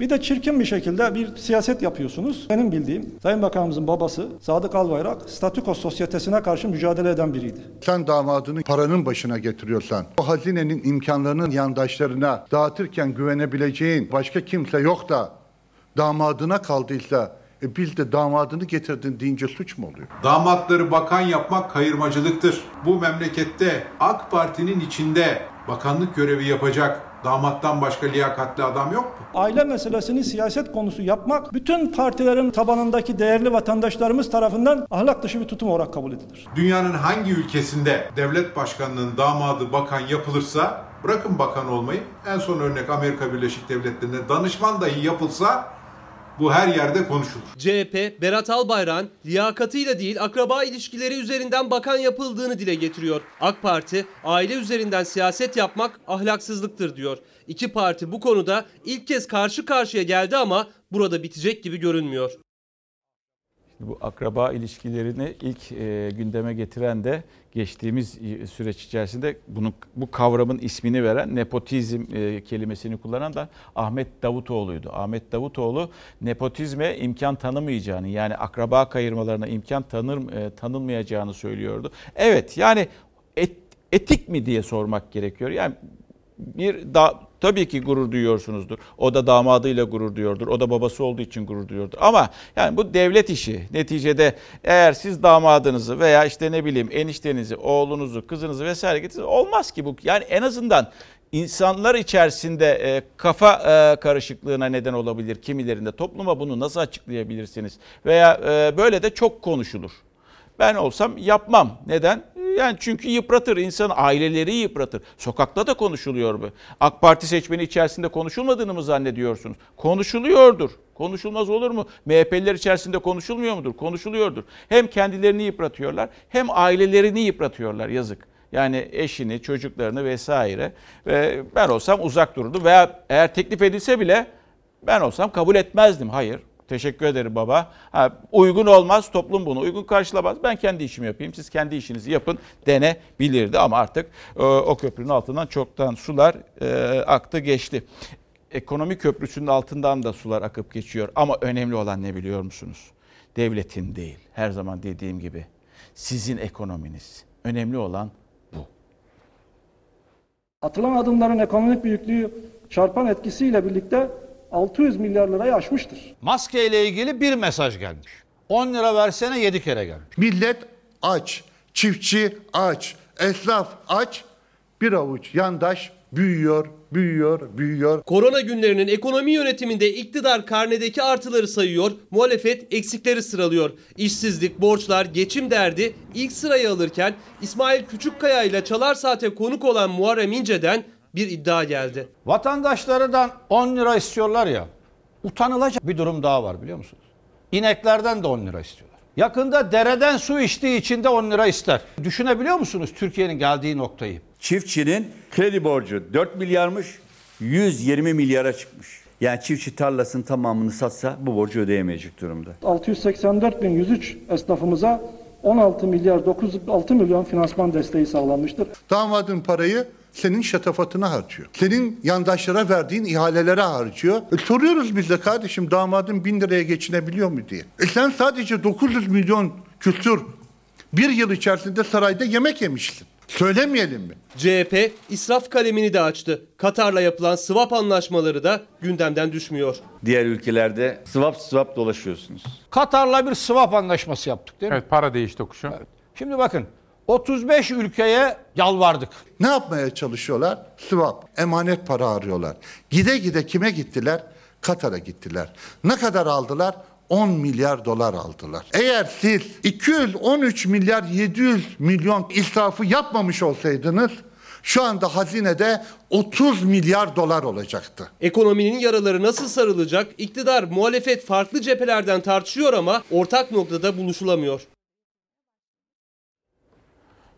bir de çirkin bir şekilde bir siyaset yapıyorsunuz. Benim bildiğim Sayın Bakanımızın babası Sadık Albayrak statüko sosyetesine karşı mücadele eden biriydi. Sen damadını paranın başına getiriyorsan, o hazinenin imkanlarının yandaşlarına dağıtırken güvenebileceğin başka kimse yok da damadına kaldıysa e biz de damadını getirdin deyince suç mu oluyor? Damatları bakan yapmak kayırmacılıktır. Bu memlekette AK Parti'nin içinde bakanlık görevi yapacak damattan başka liyakatli adam yok mu? Aile meselesini siyaset konusu yapmak bütün partilerin tabanındaki değerli vatandaşlarımız tarafından ahlak dışı bir tutum olarak kabul edilir. Dünyanın hangi ülkesinde devlet başkanının damadı bakan yapılırsa bırakın bakan olmayı en son örnek Amerika Birleşik Devletleri'nde danışman dahi yapılsa bu her yerde konuşulur. CHP, Berat Albayrak'ın liyakatıyla değil akraba ilişkileri üzerinden bakan yapıldığını dile getiriyor. AK Parti, aile üzerinden siyaset yapmak ahlaksızlıktır diyor. İki parti bu konuda ilk kez karşı karşıya geldi ama burada bitecek gibi görünmüyor. Bu akraba ilişkilerini ilk e, gündeme getiren de geçtiğimiz süreç içerisinde bunun bu kavramın ismini veren nepotizm e, kelimesini kullanan da Ahmet Davutoğlu'ydu. Ahmet Davutoğlu nepotizme imkan tanımayacağını yani akraba kayırmalarına imkan tanır e, tanınmayacağını söylüyordu. Evet yani et, etik mi diye sormak gerekiyor. Yani bir da tabii ki gurur duyuyorsunuzdur. O da damadıyla gurur duyuyordur. O da babası olduğu için gurur duyuyordur. Ama yani bu devlet işi. Neticede eğer siz damadınızı veya işte ne bileyim eniştenizi, oğlunuzu, kızınızı vesaire getirseniz olmaz ki bu. Yani en azından insanlar içerisinde e, kafa e, karışıklığına neden olabilir kimilerinde. Topluma bunu nasıl açıklayabilirsiniz? Veya e, böyle de çok konuşulur. Ben olsam yapmam. Neden? Yani çünkü yıpratır insan aileleri yıpratır. Sokakta da konuşuluyor bu. AK Parti seçmeni içerisinde konuşulmadığını mı zannediyorsunuz? Konuşuluyordur. Konuşulmaz olur mu? MHP'liler içerisinde konuşulmuyor mudur? Konuşuluyordur. Hem kendilerini yıpratıyorlar hem ailelerini yıpratıyorlar yazık. Yani eşini, çocuklarını vesaire. Ve ben olsam uzak dururdum. Veya eğer teklif edilse bile ben olsam kabul etmezdim. Hayır Teşekkür ederim baba. Ha, uygun olmaz, toplum bunu uygun karşılamaz. Ben kendi işimi yapayım, siz kendi işinizi yapın denebilirdi. Ama artık e, o köprünün altından çoktan sular e, aktı geçti. Ekonomi köprüsünün altından da sular akıp geçiyor. Ama önemli olan ne biliyor musunuz? Devletin değil, her zaman dediğim gibi sizin ekonominiz. Önemli olan bu. Atılan adımların ekonomik büyüklüğü çarpan etkisiyle birlikte 600 milyar lirayı aşmıştır. Maske ile ilgili bir mesaj gelmiş. 10 lira versene 7 kere gelmiş. Millet aç, çiftçi aç, esnaf aç, bir avuç yandaş büyüyor, büyüyor, büyüyor. Korona günlerinin ekonomi yönetiminde iktidar karnedeki artıları sayıyor, muhalefet eksikleri sıralıyor. İşsizlik, borçlar, geçim derdi ilk sırayı alırken İsmail Küçükkaya ile Çalar Saat'e konuk olan Muharrem İnce'den bir iddia geldi. Vatandaşlarından 10 lira istiyorlar ya. Utanılacak bir durum daha var biliyor musunuz? İneklerden de 10 lira istiyorlar. Yakında dereden su içtiği için de 10 lira ister. Düşünebiliyor musunuz Türkiye'nin geldiği noktayı? Çiftçinin kredi borcu 4 milyarmış, 120 milyara çıkmış. Yani çiftçi tarlasının tamamını satsa bu borcu ödeyemeyecek durumda. 684.103 esnafımıza 16 milyar 906 milyon finansman desteği sağlanmıştır. Damadın parayı senin şatafatına harcıyor. Senin yandaşlara verdiğin ihalelere harcıyor. E, soruyoruz biz de kardeşim damadın bin liraya geçinebiliyor mu diye. E sen sadece 900 milyon kültür bir yıl içerisinde sarayda yemek yemişsin. Söylemeyelim mi? CHP israf kalemini de açtı. Katar'la yapılan swap anlaşmaları da gündemden düşmüyor. Diğer ülkelerde swap swap dolaşıyorsunuz. Katar'la bir swap anlaşması yaptık değil mi? Evet para değiş tokuşu. Evet. Şimdi bakın 35 ülkeye yalvardık. Ne yapmaya çalışıyorlar? Swap, emanet para arıyorlar. Gide gide kime gittiler? Katar'a gittiler. Ne kadar aldılar? 10 milyar dolar aldılar. Eğer siz 213 milyar 700 milyon israfı yapmamış olsaydınız şu anda hazinede 30 milyar dolar olacaktı. Ekonominin yaraları nasıl sarılacak? İktidar, muhalefet farklı cephelerden tartışıyor ama ortak noktada buluşulamıyor.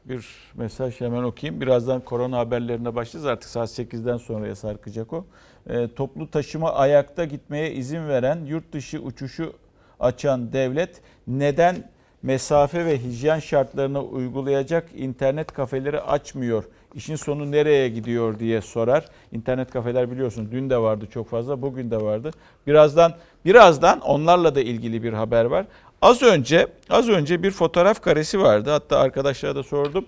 Bir mesaj hemen okuyayım. Birazdan korona haberlerine başlayacağız. Artık saat 8'den sonraya sarkacak o. E, toplu taşıma ayakta gitmeye izin veren, yurt dışı uçuşu açan devlet neden mesafe ve hijyen şartlarını uygulayacak internet kafeleri açmıyor? İşin sonu nereye gidiyor diye sorar. İnternet kafeler biliyorsunuz dün de vardı çok fazla, bugün de vardı. Birazdan birazdan onlarla da ilgili bir haber var. Az önce az önce bir fotoğraf karesi vardı. Hatta arkadaşlara da sordum.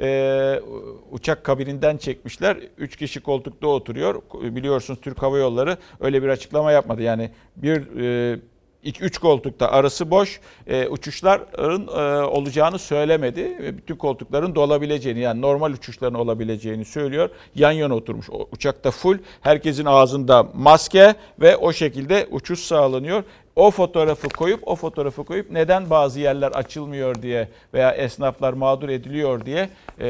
Ee, uçak kabininden çekmişler. Üç kişi koltukta oturuyor. Biliyorsunuz Türk Hava Yolları öyle bir açıklama yapmadı. Yani bir e, 2-3 koltukta arası boş e, uçuşların e, olacağını söylemedi. E, bütün koltukların dolabileceğini yani normal uçuşların olabileceğini söylüyor. Yan yana oturmuş o, uçakta full herkesin ağzında maske ve o şekilde uçuş sağlanıyor. O fotoğrafı koyup o fotoğrafı koyup neden bazı yerler açılmıyor diye veya esnaflar mağdur ediliyor diye e,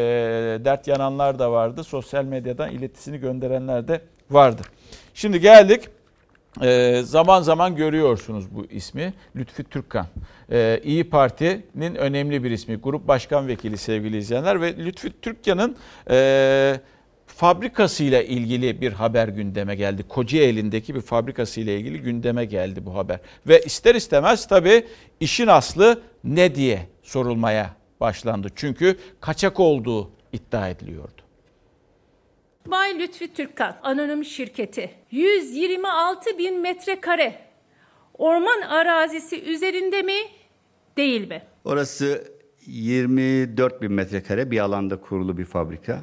dert yananlar da vardı. Sosyal medyadan iletisini gönderenler de vardı. Şimdi geldik ee, zaman zaman görüyorsunuz bu ismi. Lütfi Türkkan. Ee, İyi Parti'nin önemli bir ismi. Grup Başkan Vekili sevgili izleyenler. Ve Lütfi Türkkan'ın e, fabrikasıyla ilgili bir haber gündeme geldi. Kocaeli'ndeki bir fabrikasıyla ilgili gündeme geldi bu haber. Ve ister istemez tabii işin aslı ne diye sorulmaya başlandı. Çünkü kaçak olduğu iddia ediliyordu. Bay Lütfi Türkkan Anonim Şirketi 126 bin metrekare orman arazisi üzerinde mi değil mi? Orası 24 bin metrekare bir alanda kurulu bir fabrika.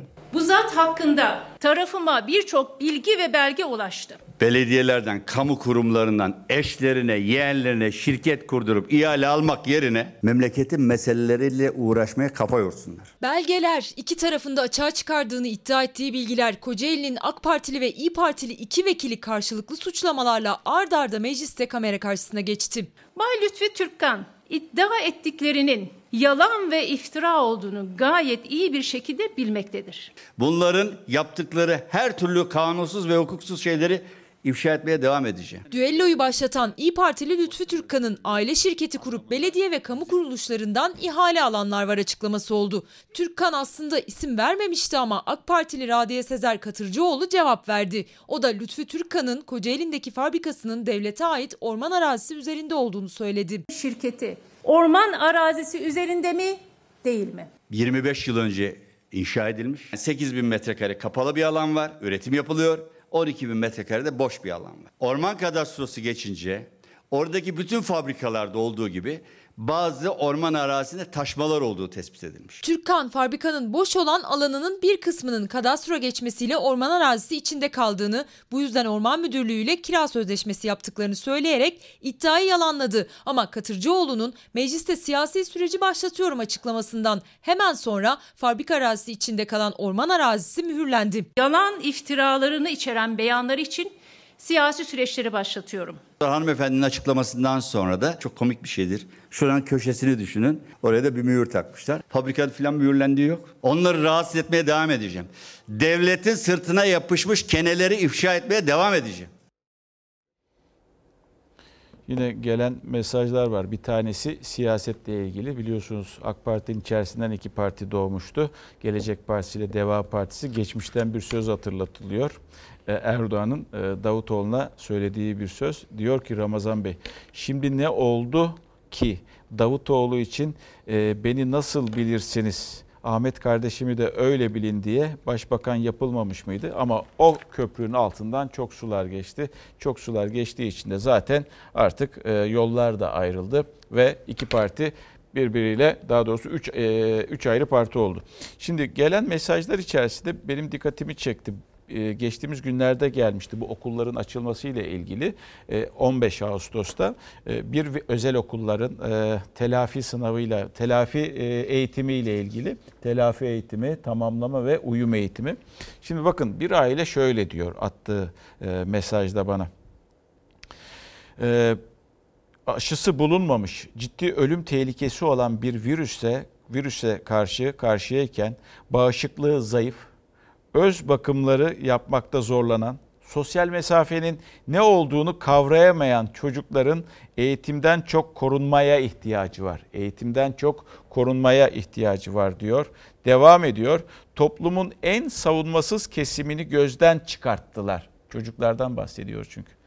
Zat hakkında tarafıma birçok bilgi ve belge ulaştı. Belediyelerden, kamu kurumlarından eşlerine, yeğenlerine şirket kurdurup ihale almak yerine memleketin meseleleriyle uğraşmaya kafa yorsunlar. Belgeler, iki tarafında açığa çıkardığını iddia ettiği bilgiler, Kocaeli'nin AK Partili ve İyi Partili iki vekili karşılıklı suçlamalarla ard arda mecliste kamera karşısına geçti. Bay Lütfi Türkkan iddia ettiklerinin yalan ve iftira olduğunu gayet iyi bir şekilde bilmektedir. Bunların yaptıkları her türlü kanunsuz ve hukuksuz şeyleri ifşa etmeye devam edeceğim. Düelloyu başlatan İyi Partili Lütfü Türkkan'ın aile şirketi kurup belediye ve kamu kuruluşlarından ihale alanlar var açıklaması oldu. Türkkan aslında isim vermemişti ama AK Partili Radiye Sezer Katırcıoğlu cevap verdi. O da Lütfü Türkkan'ın Kocaeli'ndeki fabrikasının devlete ait orman arazisi üzerinde olduğunu söyledi. Şirketi orman arazisi üzerinde mi değil mi? 25 yıl önce inşa edilmiş. 8 bin metrekare kapalı bir alan var. Üretim yapılıyor. 12 bin metrekare de boş bir alan var. Orman kadastrosu geçince oradaki bütün fabrikalarda olduğu gibi bazı orman arazisinde taşmalar olduğu tespit edilmiş. Türkkan fabrikanın boş olan alanının bir kısmının kadastro geçmesiyle orman arazisi içinde kaldığını, bu yüzden Orman Müdürlüğü ile kira sözleşmesi yaptıklarını söyleyerek iddiayı yalanladı. Ama Katırcıoğlu'nun mecliste siyasi süreci başlatıyorum açıklamasından hemen sonra fabrika arazisi içinde kalan orman arazisi mühürlendi. Yalan iftiralarını içeren beyanlar için siyasi süreçleri başlatıyorum. Hanımefendinin açıklamasından sonra da çok komik bir şeydir. Şuranın köşesini düşünün. Oraya da bir mühür takmışlar. Fabrikada falan mühürlendiği yok. Onları rahatsız etmeye devam edeceğim. Devletin sırtına yapışmış keneleri ifşa etmeye devam edeceğim. Yine gelen mesajlar var. Bir tanesi siyasetle ilgili. Biliyorsunuz AK Parti'nin içerisinden iki parti doğmuştu. Gelecek Partisi ile Deva Partisi. Geçmişten bir söz hatırlatılıyor. Ee, Erdoğan'ın e, Davutoğlu'na söylediği bir söz. Diyor ki Ramazan Bey, şimdi ne oldu ki Davutoğlu için e, beni nasıl bilirsiniz? Ahmet kardeşimi de öyle bilin diye başbakan yapılmamış mıydı? Ama o köprünün altından çok sular geçti. Çok sular geçtiği için de zaten artık e, yollar da ayrıldı ve iki parti birbiriyle daha doğrusu 3 3 ayrı parti oldu. Şimdi gelen mesajlar içerisinde benim dikkatimi çekti e, geçtiğimiz günlerde gelmişti bu okulların açılması ile ilgili 15 Ağustos'ta e, bir özel okulların e, telafi sınavıyla telafi eğitimi ile ilgili telafi eğitimi, tamamlama ve uyum eğitimi. Şimdi bakın bir aile şöyle diyor attığı mesajda bana. Aşısı bulunmamış, ciddi ölüm tehlikesi olan bir virüse virüse karşı karşıyayken bağışıklığı zayıf, öz bakımları yapmakta zorlanan, sosyal mesafenin ne olduğunu kavrayamayan çocukların eğitimden çok korunmaya ihtiyacı var. Eğitimden çok korunmaya ihtiyacı var diyor. Devam ediyor. Toplumun en savunmasız kesimini gözden çıkarttılar. Çocuklardan bahsediyor çünkü.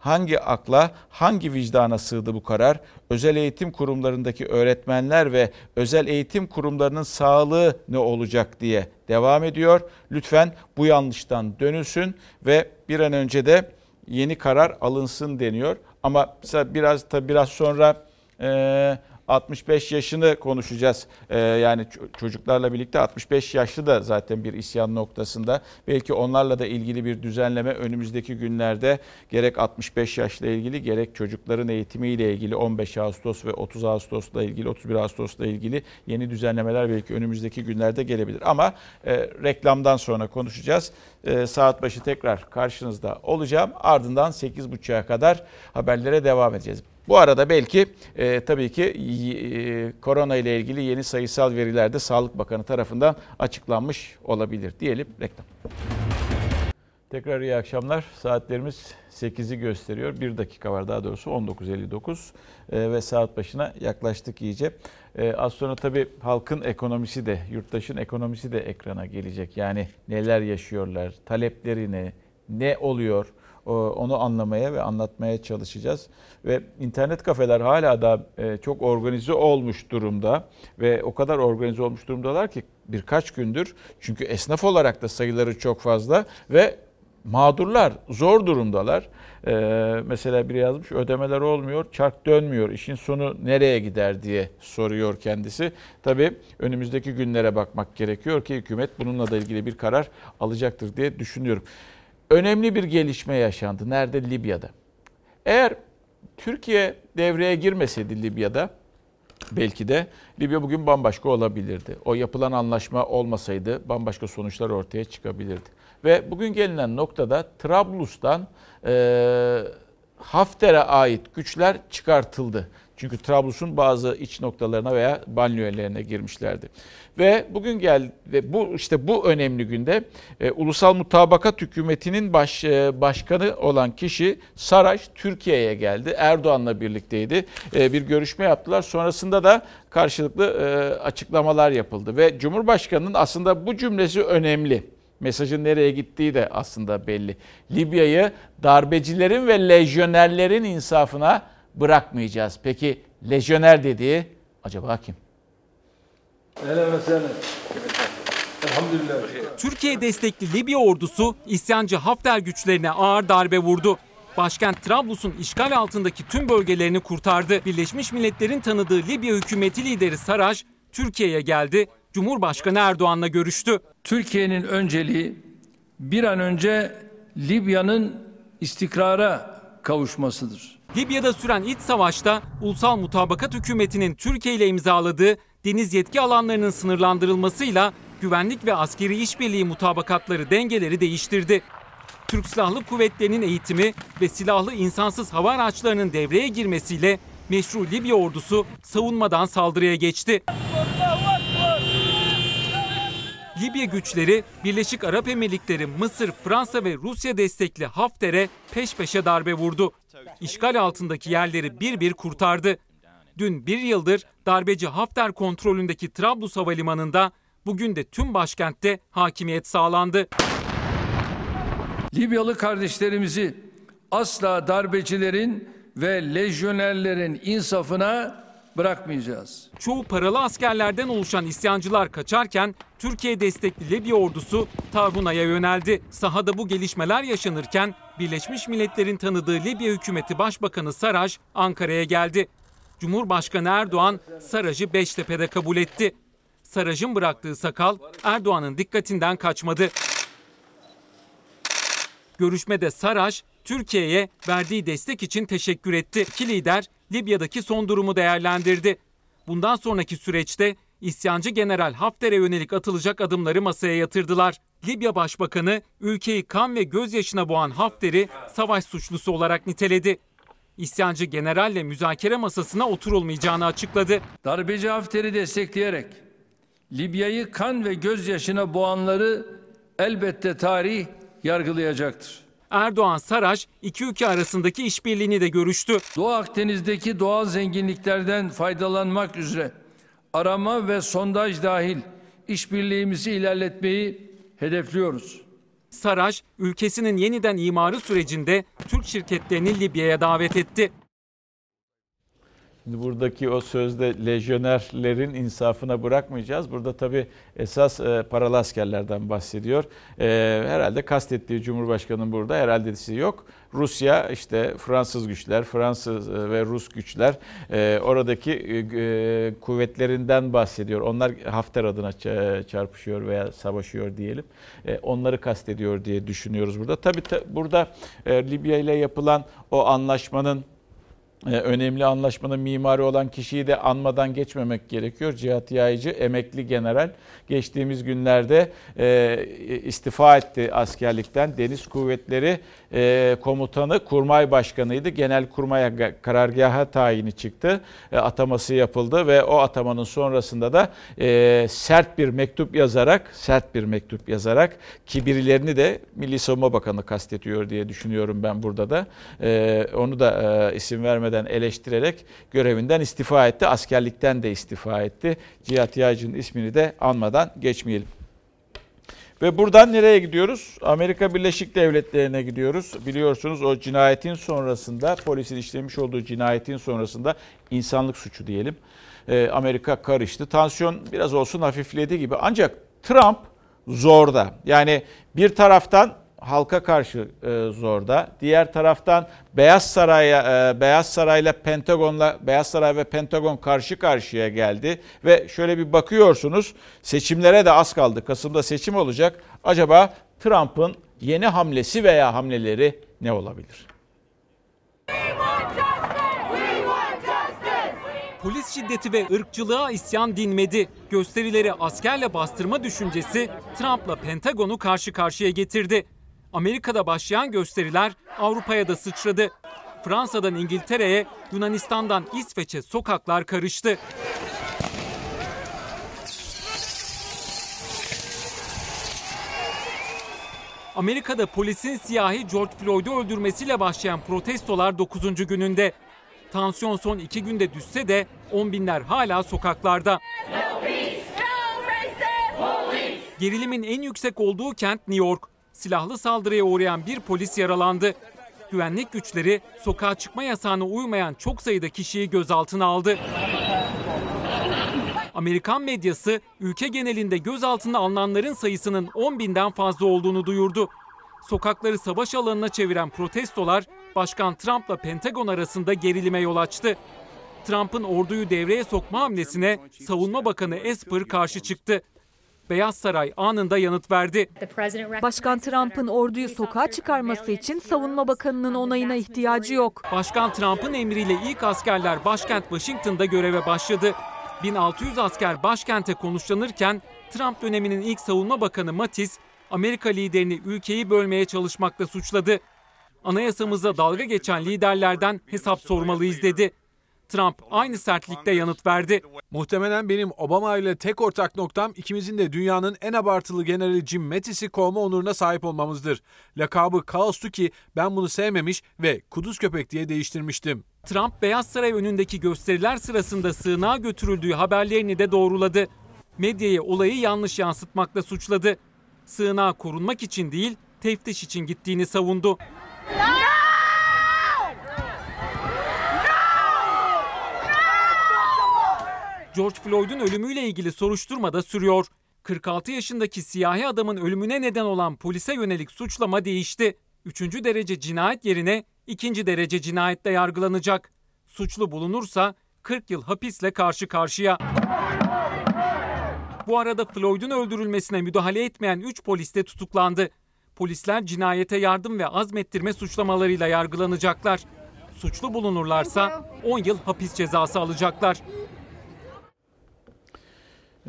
Hangi akla, hangi vicdana sığdı bu karar? Özel eğitim kurumlarındaki öğretmenler ve özel eğitim kurumlarının sağlığı ne olacak diye devam ediyor. Lütfen bu yanlıştan dönülsün ve bir an önce de yeni karar alınsın deniyor. Ama biraz tabii biraz sonra e, 65 yaşını konuşacağız. Ee, yani çocuklarla birlikte 65 yaşlı da zaten bir isyan noktasında. Belki onlarla da ilgili bir düzenleme önümüzdeki günlerde gerek 65 yaşla ilgili gerek çocukların eğitimiyle ilgili 15 Ağustos ve 30 Ağustos'la ilgili 31 Ağustos'la ilgili yeni düzenlemeler belki önümüzdeki günlerde gelebilir. Ama e, reklamdan sonra konuşacağız. E, saat başı tekrar karşınızda olacağım. Ardından 8.30'a kadar haberlere devam edeceğiz. Bu arada belki e, tabii ki e, korona ile ilgili yeni sayısal veriler de Sağlık Bakanı tarafından açıklanmış olabilir diyelim reklam. Tekrar iyi akşamlar. Saatlerimiz 8'i gösteriyor. 1 dakika var daha doğrusu 19.59 ee, ve saat başına yaklaştık iyice. Ee, az sonra tabii halkın ekonomisi de, yurttaşın ekonomisi de ekrana gelecek. Yani neler yaşıyorlar, talepleri ne, ne oluyor onu anlamaya ve anlatmaya çalışacağız. Ve internet kafeler hala da e, çok organize olmuş durumda ve o kadar organize olmuş durumdalar ki birkaç gündür çünkü esnaf olarak da sayıları çok fazla ve mağdurlar, zor durumdalar. Ee, mesela biri yazmış ödemeler olmuyor, çark dönmüyor, işin sonu nereye gider diye soruyor kendisi. Tabii önümüzdeki günlere bakmak gerekiyor ki hükümet bununla da ilgili bir karar alacaktır diye düşünüyorum. Önemli bir gelişme yaşandı. Nerede? Libya'da. Eğer Türkiye devreye girmeseydi Libya'da belki de Libya bugün bambaşka olabilirdi. O yapılan anlaşma olmasaydı bambaşka sonuçlar ortaya çıkabilirdi. Ve bugün gelinen noktada Trablus'tan e, Hafter'e ait güçler çıkartıldı. Çünkü Trablus'un bazı iç noktalarına veya banliyölerine girmişlerdi. Ve bugün gel ve bu işte bu önemli günde e, Ulusal Mutabakat Hükümeti'nin baş, e, başkanı olan kişi Saraç Türkiye'ye geldi. Erdoğan'la birlikteydi. E, bir görüşme yaptılar. Sonrasında da karşılıklı e, açıklamalar yapıldı ve Cumhurbaşkanı'nın aslında bu cümlesi önemli mesajın nereye gittiği de aslında belli. Libya'yı darbecilerin ve lejyonerlerin insafına bırakmayacağız. Peki lejyoner dediği acaba kim? Türkiye destekli Libya ordusu isyancı Hafter güçlerine ağır darbe vurdu. Başkent Trablus'un işgal altındaki tüm bölgelerini kurtardı. Birleşmiş Milletler'in tanıdığı Libya hükümeti lideri Saraj Türkiye'ye geldi. Cumhurbaşkanı Erdoğan'la görüştü. Türkiye'nin önceliği bir an önce Libya'nın istikrara kavuşmasıdır. Libya'da süren iç savaşta Ulusal Mutabakat Hükümeti'nin Türkiye ile imzaladığı deniz yetki alanlarının sınırlandırılmasıyla güvenlik ve askeri işbirliği mutabakatları dengeleri değiştirdi. Türk Silahlı Kuvvetleri'nin eğitimi ve silahlı insansız hava araçlarının devreye girmesiyle meşru Libya ordusu savunmadan saldırıya geçti. Libya güçleri Birleşik Arap Emirlikleri, Mısır, Fransa ve Rusya destekli Hafter'e peş peşe darbe vurdu. İşgal altındaki yerleri bir bir kurtardı. Dün bir yıldır darbeci Hafter kontrolündeki Trablus Havalimanı'nda bugün de tüm başkentte hakimiyet sağlandı. Libyalı kardeşlerimizi asla darbecilerin ve lejyonerlerin insafına bırakmayacağız. Çoğu paralı askerlerden oluşan isyancılar kaçarken Türkiye destekli Libya ordusu Tarhuna'ya yöneldi. Sahada bu gelişmeler yaşanırken Birleşmiş Milletler'in tanıdığı Libya hükümeti Başbakanı Saraj Ankara'ya geldi. Cumhurbaşkanı Erdoğan Saraj'ı Beştepe'de kabul etti. Saraj'ın bıraktığı sakal Erdoğan'ın dikkatinden kaçmadı. Görüşmede Saraj, Türkiye'ye verdiği destek için teşekkür etti. İki lider Libya'daki son durumu değerlendirdi. Bundan sonraki süreçte isyancı General Hafter'e yönelik atılacak adımları masaya yatırdılar. Libya Başbakanı ülkeyi kan ve gözyaşına boğan Hafter'i savaş suçlusu olarak niteledi. İsyancı generalle müzakere masasına oturulmayacağını açıkladı. Darbeci Hafter'i destekleyerek Libya'yı kan ve gözyaşına boğanları elbette tarih yargılayacaktır. Erdoğan Saraç iki ülke arasındaki işbirliğini de görüştü. Doğu Akdeniz'deki doğal zenginliklerden faydalanmak üzere arama ve sondaj dahil işbirliğimizi ilerletmeyi hedefliyoruz. Saraç, ülkesinin yeniden imarı sürecinde Türk şirketlerini Libya'ya davet etti. Şimdi buradaki o sözde lejyonerlerin insafına bırakmayacağız. Burada tabii esas e, paralı askerlerden bahsediyor. E, herhalde kastettiği Cumhurbaşkanı'nın burada herhalde yok. Rusya işte Fransız güçler, Fransız e, ve Rus güçler e, oradaki e, kuvvetlerinden bahsediyor. Onlar Hafter adına çarpışıyor veya savaşıyor diyelim. Onları kastediyor diye düşünüyoruz burada. Tabii burada Libya ile yapılan o anlaşmanın e, önemli anlaşmanın mimarı olan kişiyi de anmadan geçmemek gerekiyor. Cihat Yaycı emekli general geçtiğimiz günlerde e, istifa etti askerlikten. Deniz Kuvvetleri e, Komutanı Kurmay Başkanıydı. Genel Kurmay karargaha tayini çıktı. E, ataması yapıldı ve o atamanın sonrasında da sert bir mektup yazarak sert bir mektup yazarak ki birilerini de Milli Savunma Bakanı kastediyor diye düşünüyorum ben burada da. Onu da isim vermeden eleştirerek görevinden istifa etti. Askerlikten de istifa etti. Cihat Yaycı'nın ismini de anmadan geçmeyelim. Ve buradan nereye gidiyoruz? Amerika Birleşik Devletleri'ne gidiyoruz. Biliyorsunuz o cinayetin sonrasında, polisin işlemiş olduğu cinayetin sonrasında insanlık suçu diyelim. Ee, Amerika karıştı. Tansiyon biraz olsun hafifledi gibi. Ancak Trump zorda. Yani bir taraftan halka karşı e, zorda. Diğer taraftan Beyaz Saray'a e, Beyaz Saray'la Pentagon'la Beyaz Saray ve Pentagon karşı karşıya geldi ve şöyle bir bakıyorsunuz seçimlere de az kaldı. Kasım'da seçim olacak. Acaba Trump'ın yeni hamlesi veya hamleleri ne olabilir? Polis şiddeti ve ırkçılığa isyan dinmedi. Gösterileri askerle bastırma düşüncesi Trump'la Pentagon'u karşı karşıya getirdi. Amerika'da başlayan gösteriler Avrupa'ya da sıçradı. Fransa'dan İngiltere'ye, Yunanistan'dan İsveç'e sokaklar karıştı. Amerika'da polisin siyahi George Floyd'u öldürmesiyle başlayan protestolar 9. gününde. Tansiyon son iki günde düşse de on binler hala sokaklarda. Gerilimin en yüksek olduğu kent New York silahlı saldırıya uğrayan bir polis yaralandı. Güvenlik güçleri sokağa çıkma yasağına uymayan çok sayıda kişiyi gözaltına aldı. Amerikan medyası ülke genelinde gözaltına alınanların sayısının 10 binden fazla olduğunu duyurdu. Sokakları savaş alanına çeviren protestolar Başkan Trump'la Pentagon arasında gerilime yol açtı. Trump'ın orduyu devreye sokma hamlesine Savunma Bakanı Esper karşı çıktı. Beyaz Saray anında yanıt verdi. Başkan Trump'ın orduyu sokağa çıkarması için Savunma Bakanı'nın onayına ihtiyacı yok. Başkan Trump'ın emriyle ilk askerler başkent Washington'da göreve başladı. 1600 asker başkente konuşlanırken Trump döneminin ilk savunma bakanı Mattis, Amerika liderini ülkeyi bölmeye çalışmakla suçladı. Anayasamızda dalga geçen liderlerden hesap sormalıyız dedi. Trump aynı sertlikte yanıt verdi. Muhtemelen benim Obama ile tek ortak noktam ikimizin de dünyanın en abartılı generali Jim Mattis'i kovma onuruna sahip olmamızdır. Lakabı kaostu ki ben bunu sevmemiş ve kuduz köpek diye değiştirmiştim. Trump Beyaz Saray önündeki gösteriler sırasında sığınağa götürüldüğü haberlerini de doğruladı. Medyayı olayı yanlış yansıtmakla suçladı. Sığınağa korunmak için değil, teftiş için gittiğini savundu. George Floyd'un ölümüyle ilgili soruşturma da sürüyor. 46 yaşındaki siyahi adamın ölümüne neden olan polise yönelik suçlama değişti. Üçüncü derece cinayet yerine ikinci derece cinayetle yargılanacak. Suçlu bulunursa 40 yıl hapisle karşı karşıya. Bu arada Floyd'un öldürülmesine müdahale etmeyen 3 polis de tutuklandı. Polisler cinayete yardım ve azmettirme suçlamalarıyla yargılanacaklar. Suçlu bulunurlarsa 10 yıl hapis cezası alacaklar.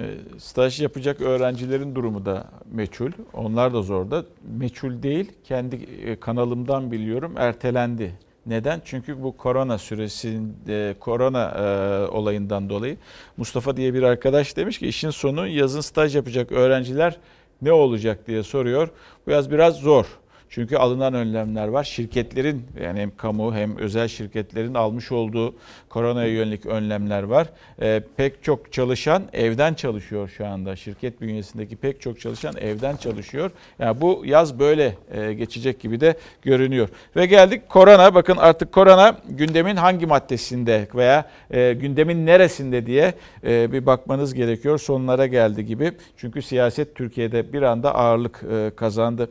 E, staj yapacak öğrencilerin durumu da meçhul. Onlar da zorda. Meçhul değil, kendi e, kanalımdan biliyorum ertelendi. Neden? Çünkü bu korona süresinde, korona e, olayından dolayı Mustafa diye bir arkadaş demiş ki işin sonu yazın staj yapacak öğrenciler ne olacak diye soruyor. Bu yaz biraz zor. Çünkü alınan önlemler var. Şirketlerin yani hem kamu hem özel şirketlerin almış olduğu koronaya yönelik önlemler var. E, pek çok çalışan evden çalışıyor şu anda. Şirket bünyesindeki pek çok çalışan evden çalışıyor. Yani bu yaz böyle e, geçecek gibi de görünüyor. Ve geldik korona. Bakın artık korona gündemin hangi maddesinde veya e, gündemin neresinde diye e, bir bakmanız gerekiyor. Sonlara geldi gibi. Çünkü siyaset Türkiye'de bir anda ağırlık e, kazandı.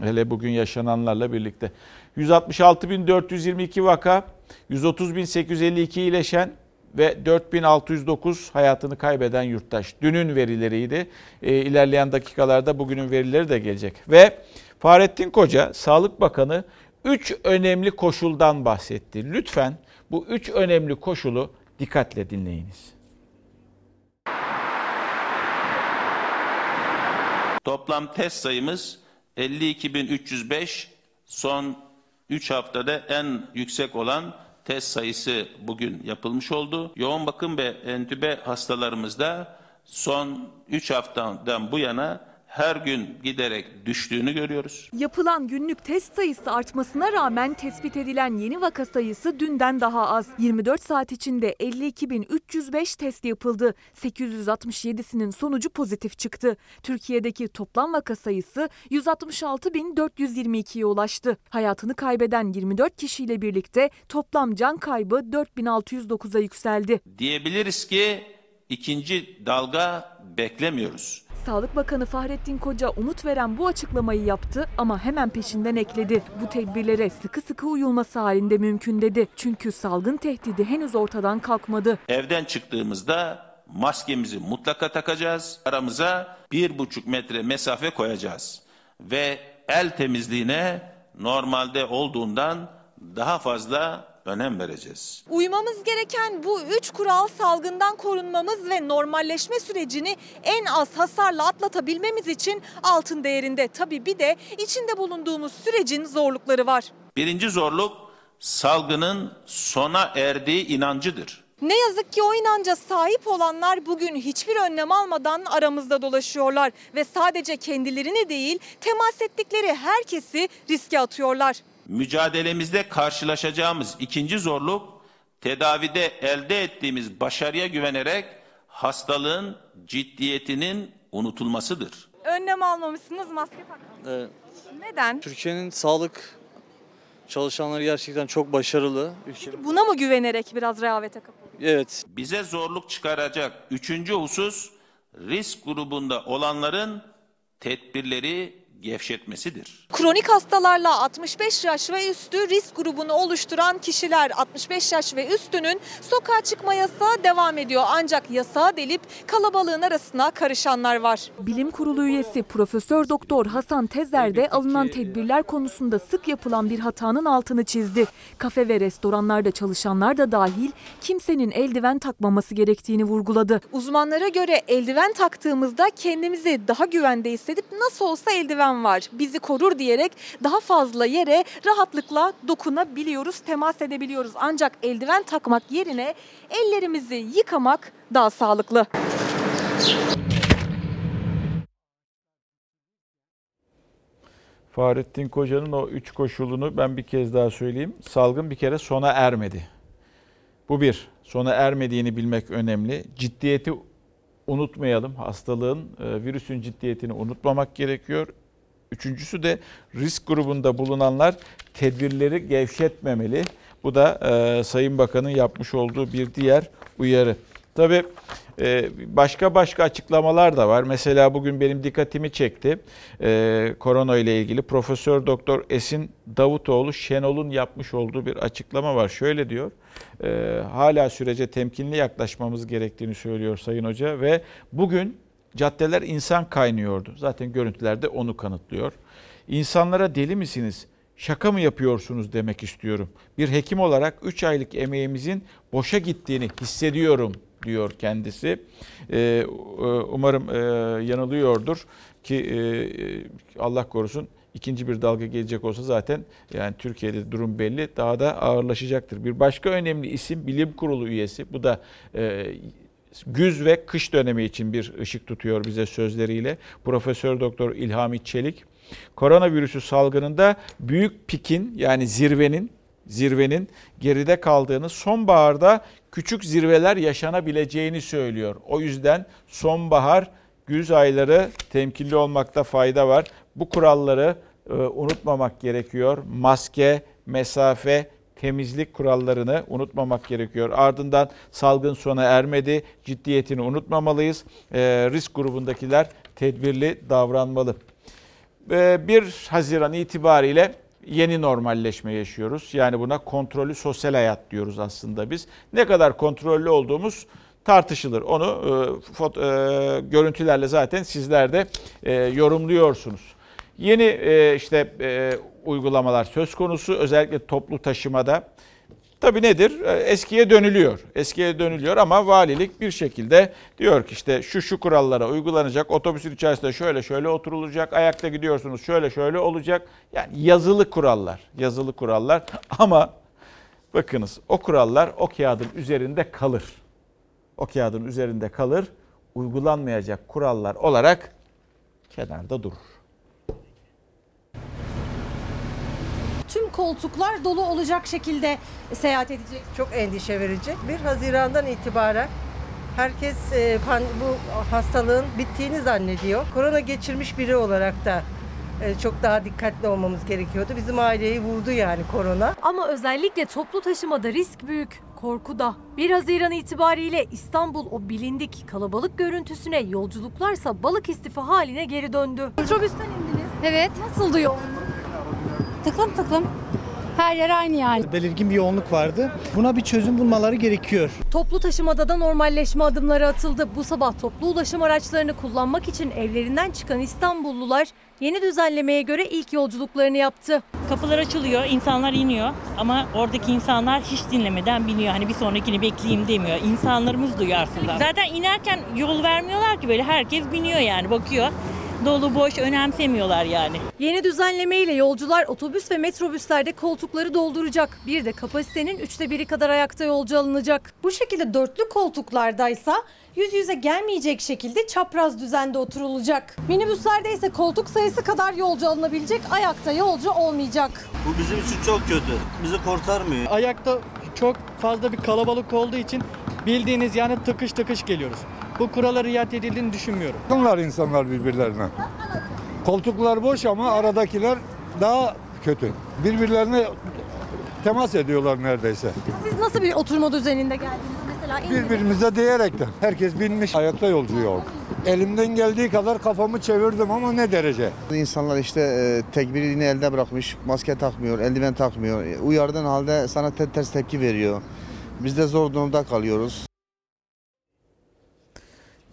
Hele bugün yaşananlarla birlikte. 166.422 vaka, 130.852 iyileşen ve 4609 hayatını kaybeden yurttaş. Dünün verileriydi. E, ilerleyen dakikalarda bugünün verileri de gelecek. Ve Fahrettin Koca, Sağlık Bakanı üç önemli koşuldan bahsetti. Lütfen bu üç önemli koşulu dikkatle dinleyiniz. Toplam test sayımız 52.305. Son 3 haftada en yüksek olan test sayısı bugün yapılmış oldu. Yoğun bakım ve entübe hastalarımızda son 3 haftadan bu yana her gün giderek düştüğünü görüyoruz. Yapılan günlük test sayısı artmasına rağmen tespit edilen yeni vaka sayısı dünden daha az. 24 saat içinde 52.305 test yapıldı. 867'sinin sonucu pozitif çıktı. Türkiye'deki toplam vaka sayısı 166.422'ye ulaştı. Hayatını kaybeden 24 kişiyle birlikte toplam can kaybı 4.609'a yükseldi. Diyebiliriz ki ikinci dalga beklemiyoruz. Sağlık Bakanı Fahrettin Koca umut veren bu açıklamayı yaptı ama hemen peşinden ekledi. Bu tedbirlere sıkı sıkı uyulması halinde mümkün dedi. Çünkü salgın tehdidi henüz ortadan kalkmadı. Evden çıktığımızda maskemizi mutlaka takacağız. Aramıza bir buçuk metre mesafe koyacağız. Ve el temizliğine normalde olduğundan daha fazla önem vereceğiz. Uymamız gereken bu üç kural salgından korunmamız ve normalleşme sürecini en az hasarla atlatabilmemiz için altın değerinde. Tabii bir de içinde bulunduğumuz sürecin zorlukları var. Birinci zorluk salgının sona erdiği inancıdır. Ne yazık ki o inanca sahip olanlar bugün hiçbir önlem almadan aramızda dolaşıyorlar ve sadece kendilerini değil temas ettikleri herkesi riske atıyorlar. Mücadelemizde karşılaşacağımız ikinci zorluk tedavide elde ettiğimiz başarıya güvenerek hastalığın ciddiyetinin unutulmasıdır. Önlem almamışsınız maske takmamışsınız. Evet. Neden? Türkiye'nin sağlık çalışanları gerçekten çok başarılı. Ülke... Buna mı güvenerek biraz rehavete kapıldı? Evet. Bize zorluk çıkaracak üçüncü husus risk grubunda olanların tedbirleri gevşetmesidir. Kronik hastalarla 65 yaş ve üstü risk grubunu oluşturan kişiler 65 yaş ve üstünün sokağa çıkma yasağı devam ediyor. Ancak yasağı delip kalabalığın arasına karışanlar var. Bilim Kurulu üyesi Profesör Doktor Hasan Tezer de alınan tedbirler konusunda sık yapılan bir hatanın altını çizdi. Kafe ve restoranlarda çalışanlar da dahil kimsenin eldiven takmaması gerektiğini vurguladı. Uzmanlara göre eldiven taktığımızda kendimizi daha güvende hissedip nasıl olsa eldiven var. Bizi korur diyerek daha fazla yere rahatlıkla dokunabiliyoruz, temas edebiliyoruz. Ancak eldiven takmak yerine ellerimizi yıkamak daha sağlıklı. Fahrettin Koca'nın o üç koşulunu ben bir kez daha söyleyeyim. Salgın bir kere sona ermedi. Bu bir. Sona ermediğini bilmek önemli. Ciddiyeti unutmayalım. Hastalığın, e, virüsün ciddiyetini unutmamak gerekiyor. Üçüncüsü de risk grubunda bulunanlar tedbirleri gevşetmemeli. Bu da e, Sayın Bakan'ın yapmış olduğu bir diğer uyarı. Tabii e, başka başka açıklamalar da var. Mesela bugün benim dikkatimi çekti. E, korona ile ilgili Profesör Doktor Esin Davutoğlu Şenol'un yapmış olduğu bir açıklama var. Şöyle diyor. E, hala sürece temkinli yaklaşmamız gerektiğini söylüyor Sayın Hoca ve bugün caddeler insan kaynıyordu. Zaten görüntülerde onu kanıtlıyor. İnsanlara deli misiniz? Şaka mı yapıyorsunuz demek istiyorum. Bir hekim olarak 3 aylık emeğimizin boşa gittiğini hissediyorum diyor kendisi. Ee, umarım e, yanılıyordur ki e, Allah korusun ikinci bir dalga gelecek olsa zaten yani Türkiye'de durum belli daha da ağırlaşacaktır. Bir başka önemli isim bilim kurulu üyesi. Bu da e, güz ve kış dönemi için bir ışık tutuyor bize sözleriyle. Profesör Doktor İlhami Çelik koronavirüsü salgınında büyük pikin yani zirvenin zirvenin geride kaldığını, sonbaharda küçük zirveler yaşanabileceğini söylüyor. O yüzden sonbahar, güz ayları temkinli olmakta fayda var. Bu kuralları e, unutmamak gerekiyor. Maske, mesafe, temizlik kurallarını unutmamak gerekiyor. Ardından salgın sona ermedi. Ciddiyetini unutmamalıyız. E, risk grubundakiler tedbirli davranmalı. E, 1 Haziran itibariyle yeni normalleşme yaşıyoruz. Yani buna kontrollü sosyal hayat diyoruz aslında biz. Ne kadar kontrollü olduğumuz tartışılır. Onu e, foto, e, görüntülerle zaten sizler de e, yorumluyorsunuz. Yeni e, işte e, uygulamalar söz konusu özellikle toplu taşımada. Tabii nedir? E, Eskiye dönülüyor. Eskiye dönülüyor ama valilik bir şekilde diyor ki işte şu şu kurallara uygulanacak. Otobüsün içerisinde şöyle şöyle oturulacak. Ayakta gidiyorsunuz şöyle şöyle olacak. Yani yazılı kurallar. Yazılı kurallar ama bakınız o kurallar o kağıdın üzerinde kalır. O kağıdın üzerinde kalır. Uygulanmayacak kurallar olarak kenarda durur. Koltuklar dolu olacak şekilde seyahat edecek. Çok endişe verici. 1 Haziran'dan itibaren herkes e, pan- bu hastalığın bittiğini zannediyor. Korona geçirmiş biri olarak da e, çok daha dikkatli olmamız gerekiyordu. Bizim aileyi vurdu yani korona. Ama özellikle toplu taşımada risk büyük, korku da. 1 Haziran itibariyle İstanbul o bilindik kalabalık görüntüsüne yolculuklarsa balık istifa haline geri döndü. Metrobüsten indiniz. Evet. Nasıldı yol? Tıklım tıklım. Her yer aynı yani. Belirgin bir yoğunluk vardı. Buna bir çözüm bulmaları gerekiyor. Toplu taşımada da normalleşme adımları atıldı. Bu sabah toplu ulaşım araçlarını kullanmak için evlerinden çıkan İstanbullular yeni düzenlemeye göre ilk yolculuklarını yaptı. Kapılar açılıyor, insanlar iniyor ama oradaki insanlar hiç dinlemeden biniyor. Hani bir sonrakini bekleyeyim demiyor. İnsanlarımız duyarsız. Zaten inerken yol vermiyorlar ki böyle herkes biniyor yani bakıyor. Dolu boş önemsemiyorlar yani. Yeni düzenlemeyle yolcular otobüs ve metrobüslerde koltukları dolduracak. Bir de kapasitenin üçte biri kadar ayakta yolcu alınacak. Bu şekilde dörtlü koltuklardaysa yüz yüze gelmeyecek şekilde çapraz düzende oturulacak. Minibüslerde ise koltuk sayısı kadar yolcu alınabilecek, ayakta yolcu olmayacak. Bu bizim için çok kötü. Bizi kurtarmıyor. Ayakta çok fazla bir kalabalık olduğu için bildiğiniz yani tıkış tıkış geliyoruz. Bu kurala riayet edildiğini düşünmüyorum. Yakınlar insanlar birbirlerine. Koltuklar boş ama aradakiler daha kötü. Birbirlerine temas ediyorlar neredeyse. Siz nasıl bir oturma düzeninde geldiniz mesela? Birbirimize diyerekten. Herkes binmiş ayakta yolcu yok. Elimden geldiği kadar kafamı çevirdim ama ne derece? İnsanlar işte e, tekbirini elde bırakmış, maske takmıyor, eldiven takmıyor. E, Uyardığın halde sana te- ters tepki veriyor. Biz de zor durumda kalıyoruz.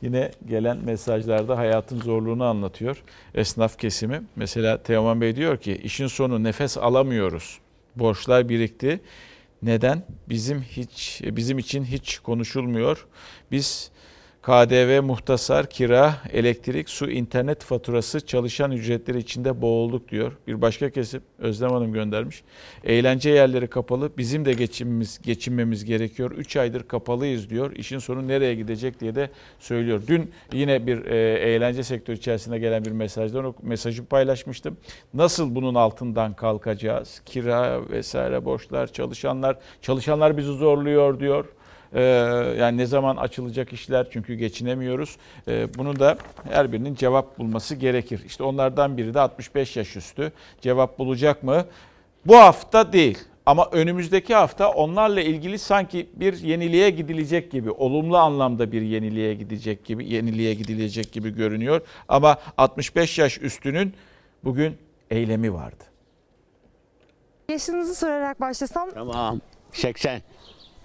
Yine gelen mesajlarda hayatın zorluğunu anlatıyor esnaf kesimi. Mesela Teoman Bey diyor ki işin sonu nefes alamıyoruz. Borçlar birikti. Neden? Bizim hiç bizim için hiç konuşulmuyor. Biz KDV, muhtasar, kira, elektrik, su, internet faturası, çalışan ücretleri içinde boğulduk diyor. Bir başka kesim Özlem Hanım göndermiş. Eğlence yerleri kapalı. Bizim de geçimimiz, geçinmemiz gerekiyor. 3 aydır kapalıyız diyor. İşin sonu nereye gidecek diye de söylüyor. Dün yine bir e, eğlence sektörü içerisinde gelen bir mesajdan o mesajı paylaşmıştım. Nasıl bunun altından kalkacağız? Kira vesaire borçlar, çalışanlar, çalışanlar bizi zorluyor diyor. Ee, yani ne zaman açılacak işler çünkü geçinemiyoruz. Ee, bunu da her birinin cevap bulması gerekir. İşte onlardan biri de 65 yaş üstü. Cevap bulacak mı? Bu hafta değil. Ama önümüzdeki hafta onlarla ilgili sanki bir yeniliğe gidilecek gibi, olumlu anlamda bir yeniliğe gidecek gibi, yeniliğe gidilecek gibi görünüyor. Ama 65 yaş üstünün bugün eylemi vardı. Yaşınızı sorarak başlasam Tamam. 80.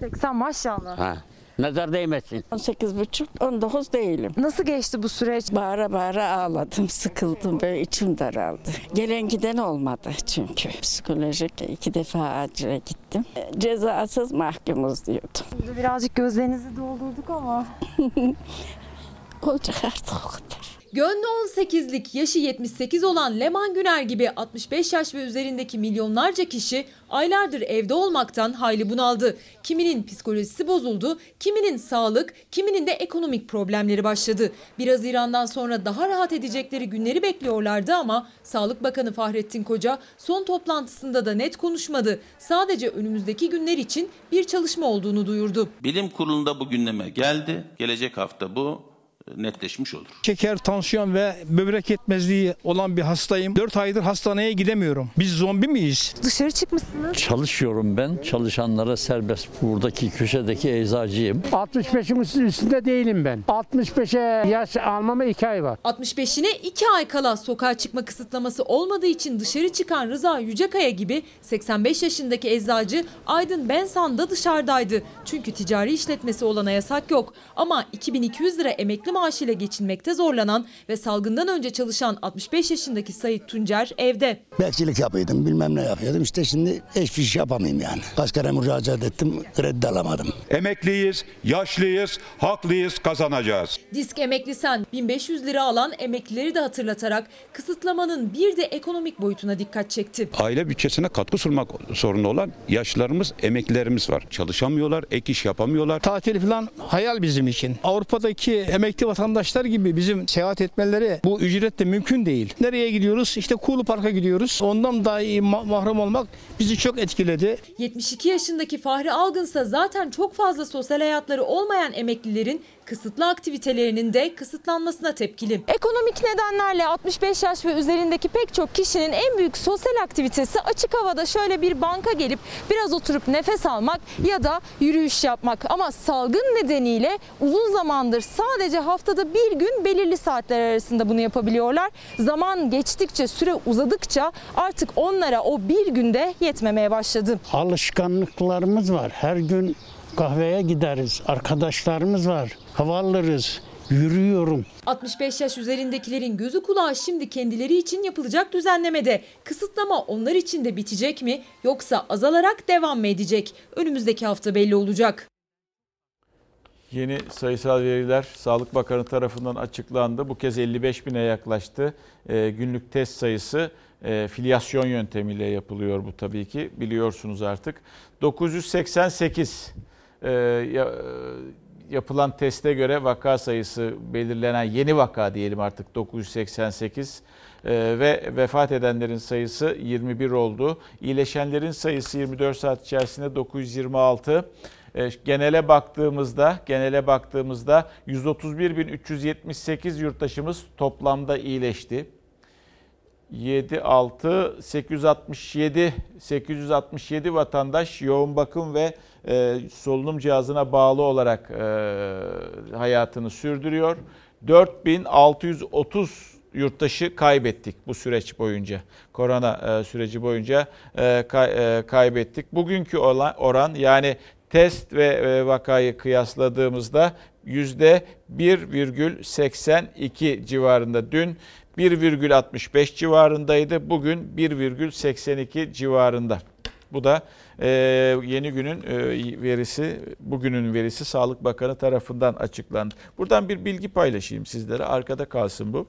80 maşallah. Ha. Nazar değmesin. 18 buçuk 19 değilim. Nasıl geçti bu süreç? Bağıra bağıra ağladım, sıkıldım, böyle içim daraldı. Gelen giden olmadı çünkü. Psikolojik iki defa acile gittim. Cezasız mahkumuz diyordu. Şimdi birazcık gözlerinizi doldurduk ama. Olacak artık o kadar. Gönlü 18'lik, yaşı 78 olan Leman Güner gibi 65 yaş ve üzerindeki milyonlarca kişi aylardır evde olmaktan hayli bunaldı. Kiminin psikolojisi bozuldu, kiminin sağlık, kiminin de ekonomik problemleri başladı. 1 Haziran'dan sonra daha rahat edecekleri günleri bekliyorlardı ama Sağlık Bakanı Fahrettin Koca son toplantısında da net konuşmadı. Sadece önümüzdeki günler için bir çalışma olduğunu duyurdu. Bilim kurulunda bu gündeme geldi. Gelecek hafta bu netleşmiş olur. Şeker, tansiyon ve böbrek yetmezliği olan bir hastayım. 4 aydır hastaneye gidemiyorum. Biz zombi miyiz? Dışarı çıkmışsınız. Çalışıyorum ben. Çalışanlara serbest. Buradaki köşedeki eczacıyım. 65'in üstünde değilim ben. 65'e yaş almama 2 ay var. 65'ine 2 ay kala sokağa çıkma kısıtlaması olmadığı için dışarı çıkan Rıza Yücekaya gibi 85 yaşındaki eczacı Aydın Bensan da dışarıdaydı. Çünkü ticari işletmesi olana yasak yok. Ama 2200 lira emekli maaşıyla geçinmekte zorlanan ve salgından önce çalışan 65 yaşındaki Sayit Tuncer evde. Bekçilik yapıyordum, bilmem ne yapıyordum. İşte şimdi hiçbir şey yapamayayım yani. Kaç kere müracaat ettim, kredi alamadım. Emekliyiz, yaşlıyız, haklıyız, kazanacağız. Disk emekli sen 1500 lira alan emeklileri de hatırlatarak kısıtlamanın bir de ekonomik boyutuna dikkat çekti. Aile bütçesine katkı sunmak zorunda olan yaşlılarımız, emeklilerimiz var. Çalışamıyorlar, ek iş yapamıyorlar. Tatil falan hayal bizim için. Avrupa'daki emekli vatandaşlar gibi bizim seyahat etmeleri bu ücretle mümkün değil. Nereye gidiyoruz? İşte Kuğulu Park'a gidiyoruz. Ondan dahi ma- mahrum olmak bizi çok etkiledi. 72 yaşındaki Fahri Algınsa zaten çok fazla sosyal hayatları olmayan emeklilerin kısıtlı aktivitelerinin de kısıtlanmasına tepkili. Ekonomik nedenlerle 65 yaş ve üzerindeki pek çok kişinin en büyük sosyal aktivitesi açık havada şöyle bir banka gelip biraz oturup nefes almak ya da yürüyüş yapmak. Ama salgın nedeniyle uzun zamandır sadece haftada bir gün belirli saatler arasında bunu yapabiliyorlar. Zaman geçtikçe süre uzadıkça artık onlara o bir günde yetmemeye başladı. Alışkanlıklarımız var. Her gün kahveye gideriz. Arkadaşlarımız var. Hava alırız. Yürüyorum. 65 yaş üzerindekilerin gözü kulağı şimdi kendileri için yapılacak düzenlemede. Kısıtlama onlar için de bitecek mi yoksa azalarak devam mı edecek? Önümüzdeki hafta belli olacak. Yeni sayısal veriler Sağlık Bakanı tarafından açıklandı. Bu kez 55 bine yaklaştı. Ee, günlük test sayısı e, filyasyon yöntemiyle yapılıyor bu tabii ki. Biliyorsunuz artık. 988 e, ya, yapılan teste göre vaka sayısı belirlenen yeni vaka diyelim artık 988 e, ve vefat edenlerin sayısı 21 oldu. İyileşenlerin sayısı 24 saat içerisinde 926. E, Genele baktığımızda, genele baktığımızda 131.378 yurttaşımız toplamda iyileşti. 7 6 867 867 vatandaş yoğun bakım ve e, solunum cihazına bağlı olarak e, hayatını sürdürüyor. 4630 yurttaşı kaybettik bu süreç boyunca. Korona e, süreci boyunca e, kay, e, kaybettik. Bugünkü olan oran yani test ve e, vakayı kıyasladığımızda yüzde 1,82 civarında. Dün 1,65 civarındaydı. Bugün 1,82 civarında. Bu da e, yeni günün e, verisi, bugünün verisi Sağlık Bakanı tarafından açıklandı. Buradan bir bilgi paylaşayım sizlere. Arkada kalsın bu.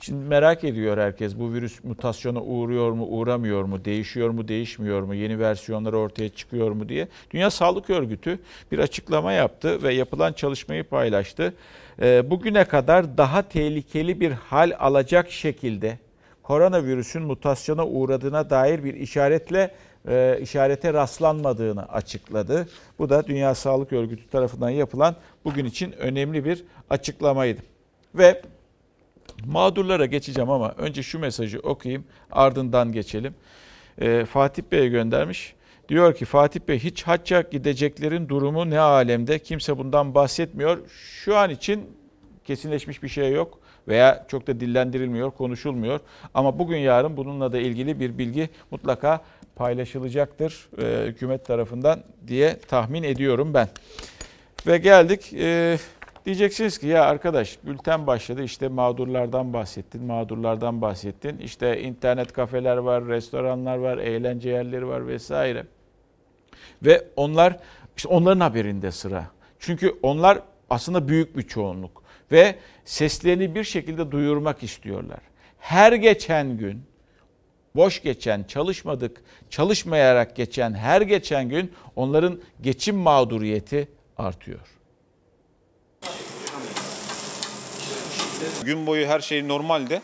Şimdi merak ediyor herkes bu virüs mutasyona uğruyor mu, uğramıyor mu, değişiyor mu, değişmiyor mu, yeni versiyonlar ortaya çıkıyor mu diye. Dünya Sağlık Örgütü bir açıklama yaptı ve yapılan çalışmayı paylaştı. Ee, bugüne kadar daha tehlikeli bir hal alacak şekilde koronavirüsün mutasyona uğradığına dair bir işaretle e, işarete rastlanmadığını açıkladı. Bu da Dünya Sağlık Örgütü tarafından yapılan bugün için önemli bir açıklamaydı. Ve Mağdurlara geçeceğim ama önce şu mesajı okuyayım ardından geçelim. Ee, Fatih Bey'e göndermiş. Diyor ki Fatih Bey hiç hacca gideceklerin durumu ne alemde? Kimse bundan bahsetmiyor. Şu an için kesinleşmiş bir şey yok veya çok da dillendirilmiyor, konuşulmuyor. Ama bugün yarın bununla da ilgili bir bilgi mutlaka paylaşılacaktır e, hükümet tarafından diye tahmin ediyorum ben. Ve geldik e, Diyeceksiniz ki ya arkadaş bülten başladı işte mağdurlardan bahsettin, mağdurlardan bahsettin. İşte internet kafeler var, restoranlar var, eğlence yerleri var vesaire. Ve onlar işte onların haberinde sıra. Çünkü onlar aslında büyük bir çoğunluk ve seslerini bir şekilde duyurmak istiyorlar. Her geçen gün boş geçen, çalışmadık, çalışmayarak geçen her geçen gün onların geçim mağduriyeti artıyor. Gün boyu her şey normalde.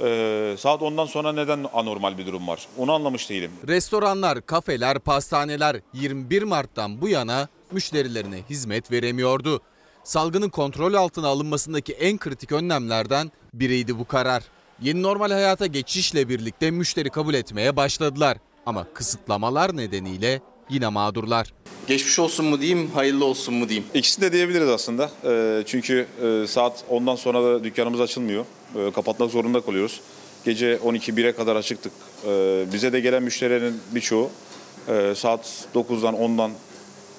Ee, saat ondan sonra neden anormal bir durum var? Onu anlamış değilim. Restoranlar, kafeler, pastaneler 21 Mart'tan bu yana müşterilerine hizmet veremiyordu. Salgının kontrol altına alınmasındaki en kritik önlemlerden biriydi bu karar. Yeni normal hayata geçişle birlikte müşteri kabul etmeye başladılar. Ama kısıtlamalar nedeniyle yine mağdurlar. Geçmiş olsun mu diyeyim, hayırlı olsun mu diyeyim? İkisi de diyebiliriz aslında. Ee, çünkü e, saat ondan sonra da dükkanımız açılmıyor. Ee, kapatmak zorunda kalıyoruz. Gece 12-1'e kadar açıktık. Ee, bize de gelen müşterilerin birçoğu e, saat 9'dan 10'dan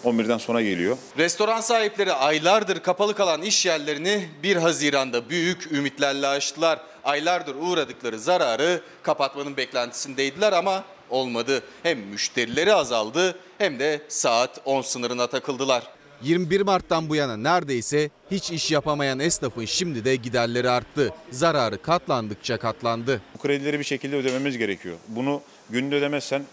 11'den sonra geliyor. Restoran sahipleri aylardır kapalı kalan iş yerlerini 1 Haziran'da büyük ümitlerle açtılar. Aylardır uğradıkları zararı kapatmanın beklentisindeydiler ama olmadı. Hem müşterileri azaldı hem de saat 10 sınırına takıldılar. 21 Mart'tan bu yana neredeyse hiç iş yapamayan esnafın şimdi de giderleri arttı. Zararı katlandıkça katlandı. Bu kredileri bir şekilde ödememiz gerekiyor. Bunu günde ödemezsen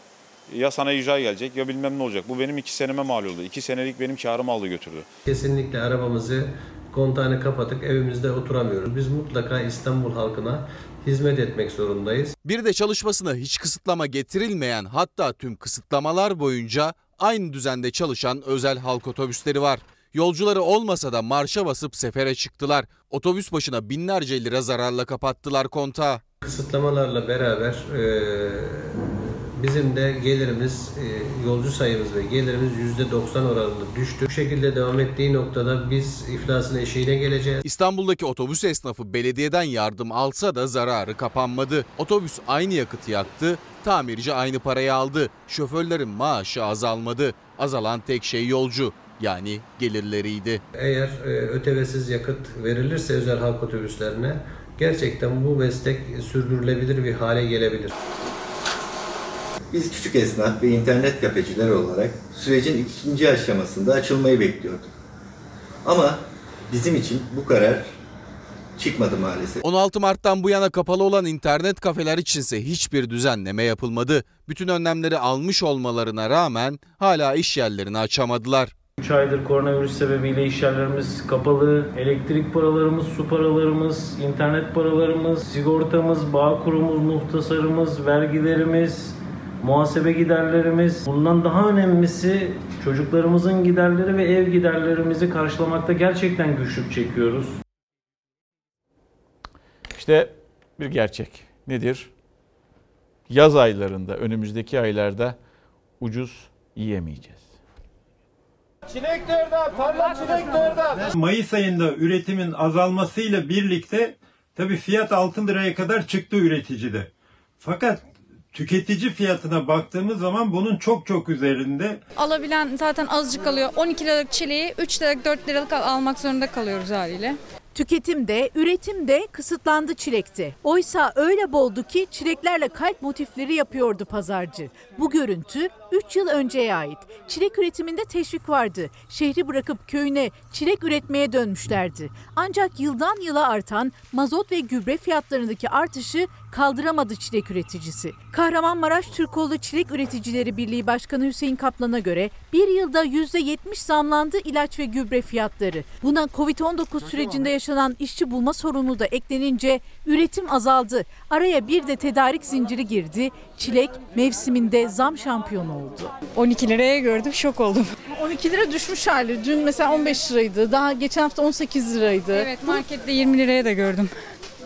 ya sana icra gelecek ya bilmem ne olacak. Bu benim iki seneme mal oldu. İki senelik benim karımı aldı götürdü. Kesinlikle arabamızı kontağını kapatıp evimizde oturamıyoruz. Biz mutlaka İstanbul halkına hizmet etmek zorundayız. Bir de çalışmasına hiç kısıtlama getirilmeyen hatta tüm kısıtlamalar boyunca aynı düzende çalışan özel halk otobüsleri var. Yolcuları olmasa da marşa basıp sefere çıktılar. Otobüs başına binlerce lira zararla kapattılar kontağı. Kısıtlamalarla beraber e, bizim de gelirimiz, e, yolcu sayımız ve gelirimiz %90 oranında düştü. Bu şekilde devam ettiği noktada biz iflasın eşiğine geleceğiz. İstanbul'daki otobüs esnafı belediyeden yardım alsa da zararı kapanmadı. Otobüs aynı yakıtı yaktı, tamirci aynı parayı aldı. Şoförlerin maaşı azalmadı. Azalan tek şey yolcu yani gelirleriydi. Eğer e, ötevesiz yakıt verilirse özel halk otobüslerine gerçekten bu meslek sürdürülebilir bir hale gelebilir. Biz küçük esnaf ve internet kafeciler olarak sürecin ikinci aşamasında açılmayı bekliyorduk. Ama bizim için bu karar çıkmadı maalesef. 16 Mart'tan bu yana kapalı olan internet kafeler içinse hiçbir düzenleme yapılmadı. Bütün önlemleri almış olmalarına rağmen hala iş yerlerini açamadılar. 3 aydır koronavirüs sebebiyle iş yerlerimiz kapalı. Elektrik paralarımız, su paralarımız, internet paralarımız, sigortamız, bağ kurumuz, muhtasarımız, vergilerimiz, muhasebe giderlerimiz. Bundan daha önemlisi çocuklarımızın giderleri ve ev giderlerimizi karşılamakta gerçekten güçlük çekiyoruz. İşte bir gerçek. Nedir? Yaz aylarında, önümüzdeki aylarda ucuz yiyemeyeceğiz. Çilek de orada, tarla çilek de. Mayıs ayında üretimin azalmasıyla birlikte tabii fiyat 6 liraya kadar çıktı üreticide. Fakat tüketici fiyatına baktığımız zaman bunun çok çok üzerinde. Alabilen zaten azıcık alıyor. 12 liralık çileği 3 liralık 4 liralık al- almak zorunda kalıyoruz haliyle. Tüketim de, üretim de kısıtlandı çilekte. Oysa öyle boldu ki çileklerle kalp motifleri yapıyordu pazarcı. Bu görüntü 3 yıl önceye ait. Çilek üretiminde teşvik vardı. Şehri bırakıp köyüne çilek üretmeye dönmüşlerdi. Ancak yıldan yıla artan mazot ve gübre fiyatlarındaki artışı kaldıramadı çilek üreticisi. Kahramanmaraş Türkoğlu Çilek Üreticileri Birliği Başkanı Hüseyin Kaplan'a göre bir yılda %70 zamlandı ilaç ve gübre fiyatları. Buna Covid-19 sürecinde yaşanan işçi bulma sorunu da eklenince üretim azaldı. Araya bir de tedarik zinciri girdi. Çilek mevsiminde zam şampiyonu oldu. 12 liraya gördüm şok oldum. 12 lira düşmüş hali. Dün mesela 15 liraydı. Daha geçen hafta 18 liraydı. Evet markette 20 liraya da gördüm.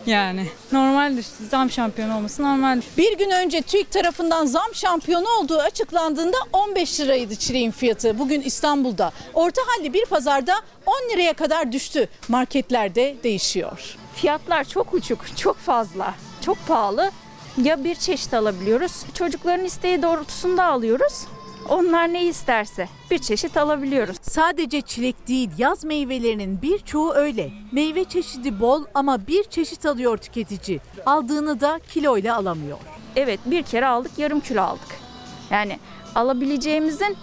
Yani normaldir. Zam şampiyonu olması normal. Bir gün önce TÜİK tarafından zam şampiyonu olduğu açıklandığında 15 liraydı çileğin fiyatı. Bugün İstanbul'da. Orta halli bir pazarda 10 liraya kadar düştü. Marketlerde değişiyor. Fiyatlar çok uçuk, çok fazla, çok pahalı. Ya bir çeşit alabiliyoruz, çocukların isteği doğrultusunda alıyoruz. Onlar ne isterse bir çeşit alabiliyoruz. Sadece çilek değil yaz meyvelerinin birçoğu öyle. Meyve çeşidi bol ama bir çeşit alıyor tüketici. Aldığını da kiloyla alamıyor. Evet bir kere aldık, yarım kilo aldık. Yani alabileceğimizin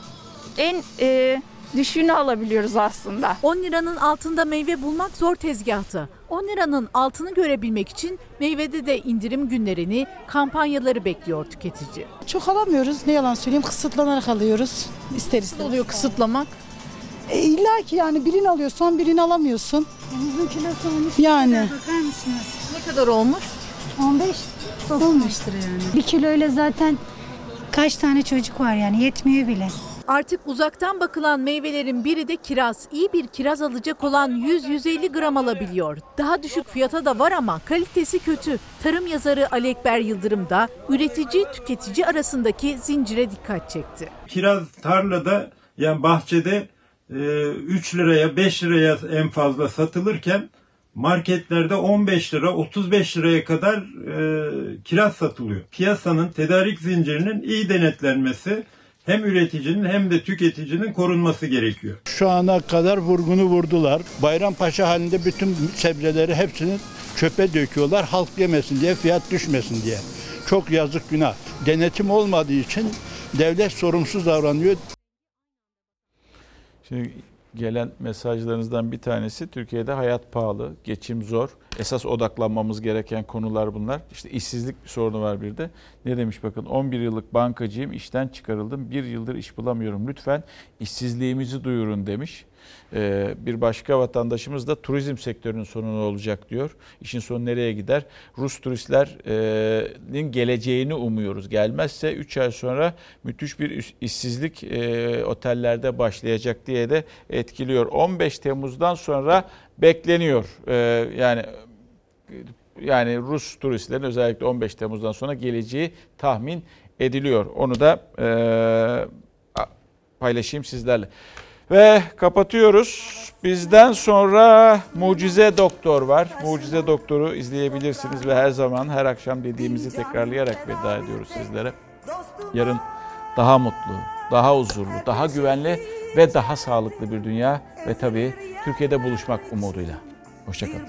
en e, düşüğünü alabiliyoruz aslında. 10 liranın altında meyve bulmak zor tezgahta. 10 liranın altını görebilmek için meyvede de indirim günlerini, kampanyaları bekliyor tüketici. Çok alamıyoruz. Ne yalan söyleyeyim kısıtlanarak alıyoruz. İster istemez. oluyor kısıtlamak? E, İlla ki yani birini alıyorsan birini alamıyorsun. Denizin kilosu olmuş. Yani. Bakar mısınız? Ne kadar olmuş? 15 olmuştur yani. Bir kiloyla zaten kaç tane çocuk var yani yetmiyor bile. Artık uzaktan bakılan meyvelerin biri de kiraz. İyi bir kiraz alacak olan 100-150 gram alabiliyor. Daha düşük fiyata da var ama kalitesi kötü. Tarım yazarı Ali Ekber Yıldırım da üretici tüketici arasındaki zincire dikkat çekti. Kiraz tarlada yani bahçede e, 3 liraya 5 liraya en fazla satılırken marketlerde 15 lira 35 liraya kadar e, kiraz satılıyor. Piyasanın tedarik zincirinin iyi denetlenmesi hem üreticinin hem de tüketicinin korunması gerekiyor. Şu ana kadar vurgunu vurdular. Bayrampaşa halinde bütün sebzeleri hepsini çöpe döküyorlar. Halk yemesin diye, fiyat düşmesin diye. Çok yazık günah. Denetim olmadığı için devlet sorumsuz davranıyor. Şimdi gelen mesajlarınızdan bir tanesi Türkiye'de hayat pahalı, geçim zor. Esas odaklanmamız gereken konular bunlar. İşte işsizlik bir sorunu var bir de. Ne demiş bakın 11 yıllık bankacıyım işten çıkarıldım. Bir yıldır iş bulamıyorum. Lütfen işsizliğimizi duyurun demiş. Ee, bir başka vatandaşımız da turizm sektörünün sonu olacak diyor. İşin sonu nereye gider? Rus turistlerin geleceğini umuyoruz. Gelmezse 3 ay sonra müthiş bir işsizlik e, otellerde başlayacak diye de etkiliyor. 15 Temmuz'dan sonra bekleniyor. Ee, yani yani Rus turistlerin özellikle 15 Temmuz'dan sonra geleceği tahmin ediliyor. Onu da e, paylaşayım sizlerle. Ve kapatıyoruz. Bizden sonra Mucize Doktor var. Mucize Doktor'u izleyebilirsiniz ve her zaman her akşam dediğimizi tekrarlayarak veda ediyoruz sizlere. Yarın daha mutlu, daha huzurlu, daha güvenli ve daha sağlıklı bir dünya ve tabii Türkiye'de buluşmak umuduyla. Hoşçakalın.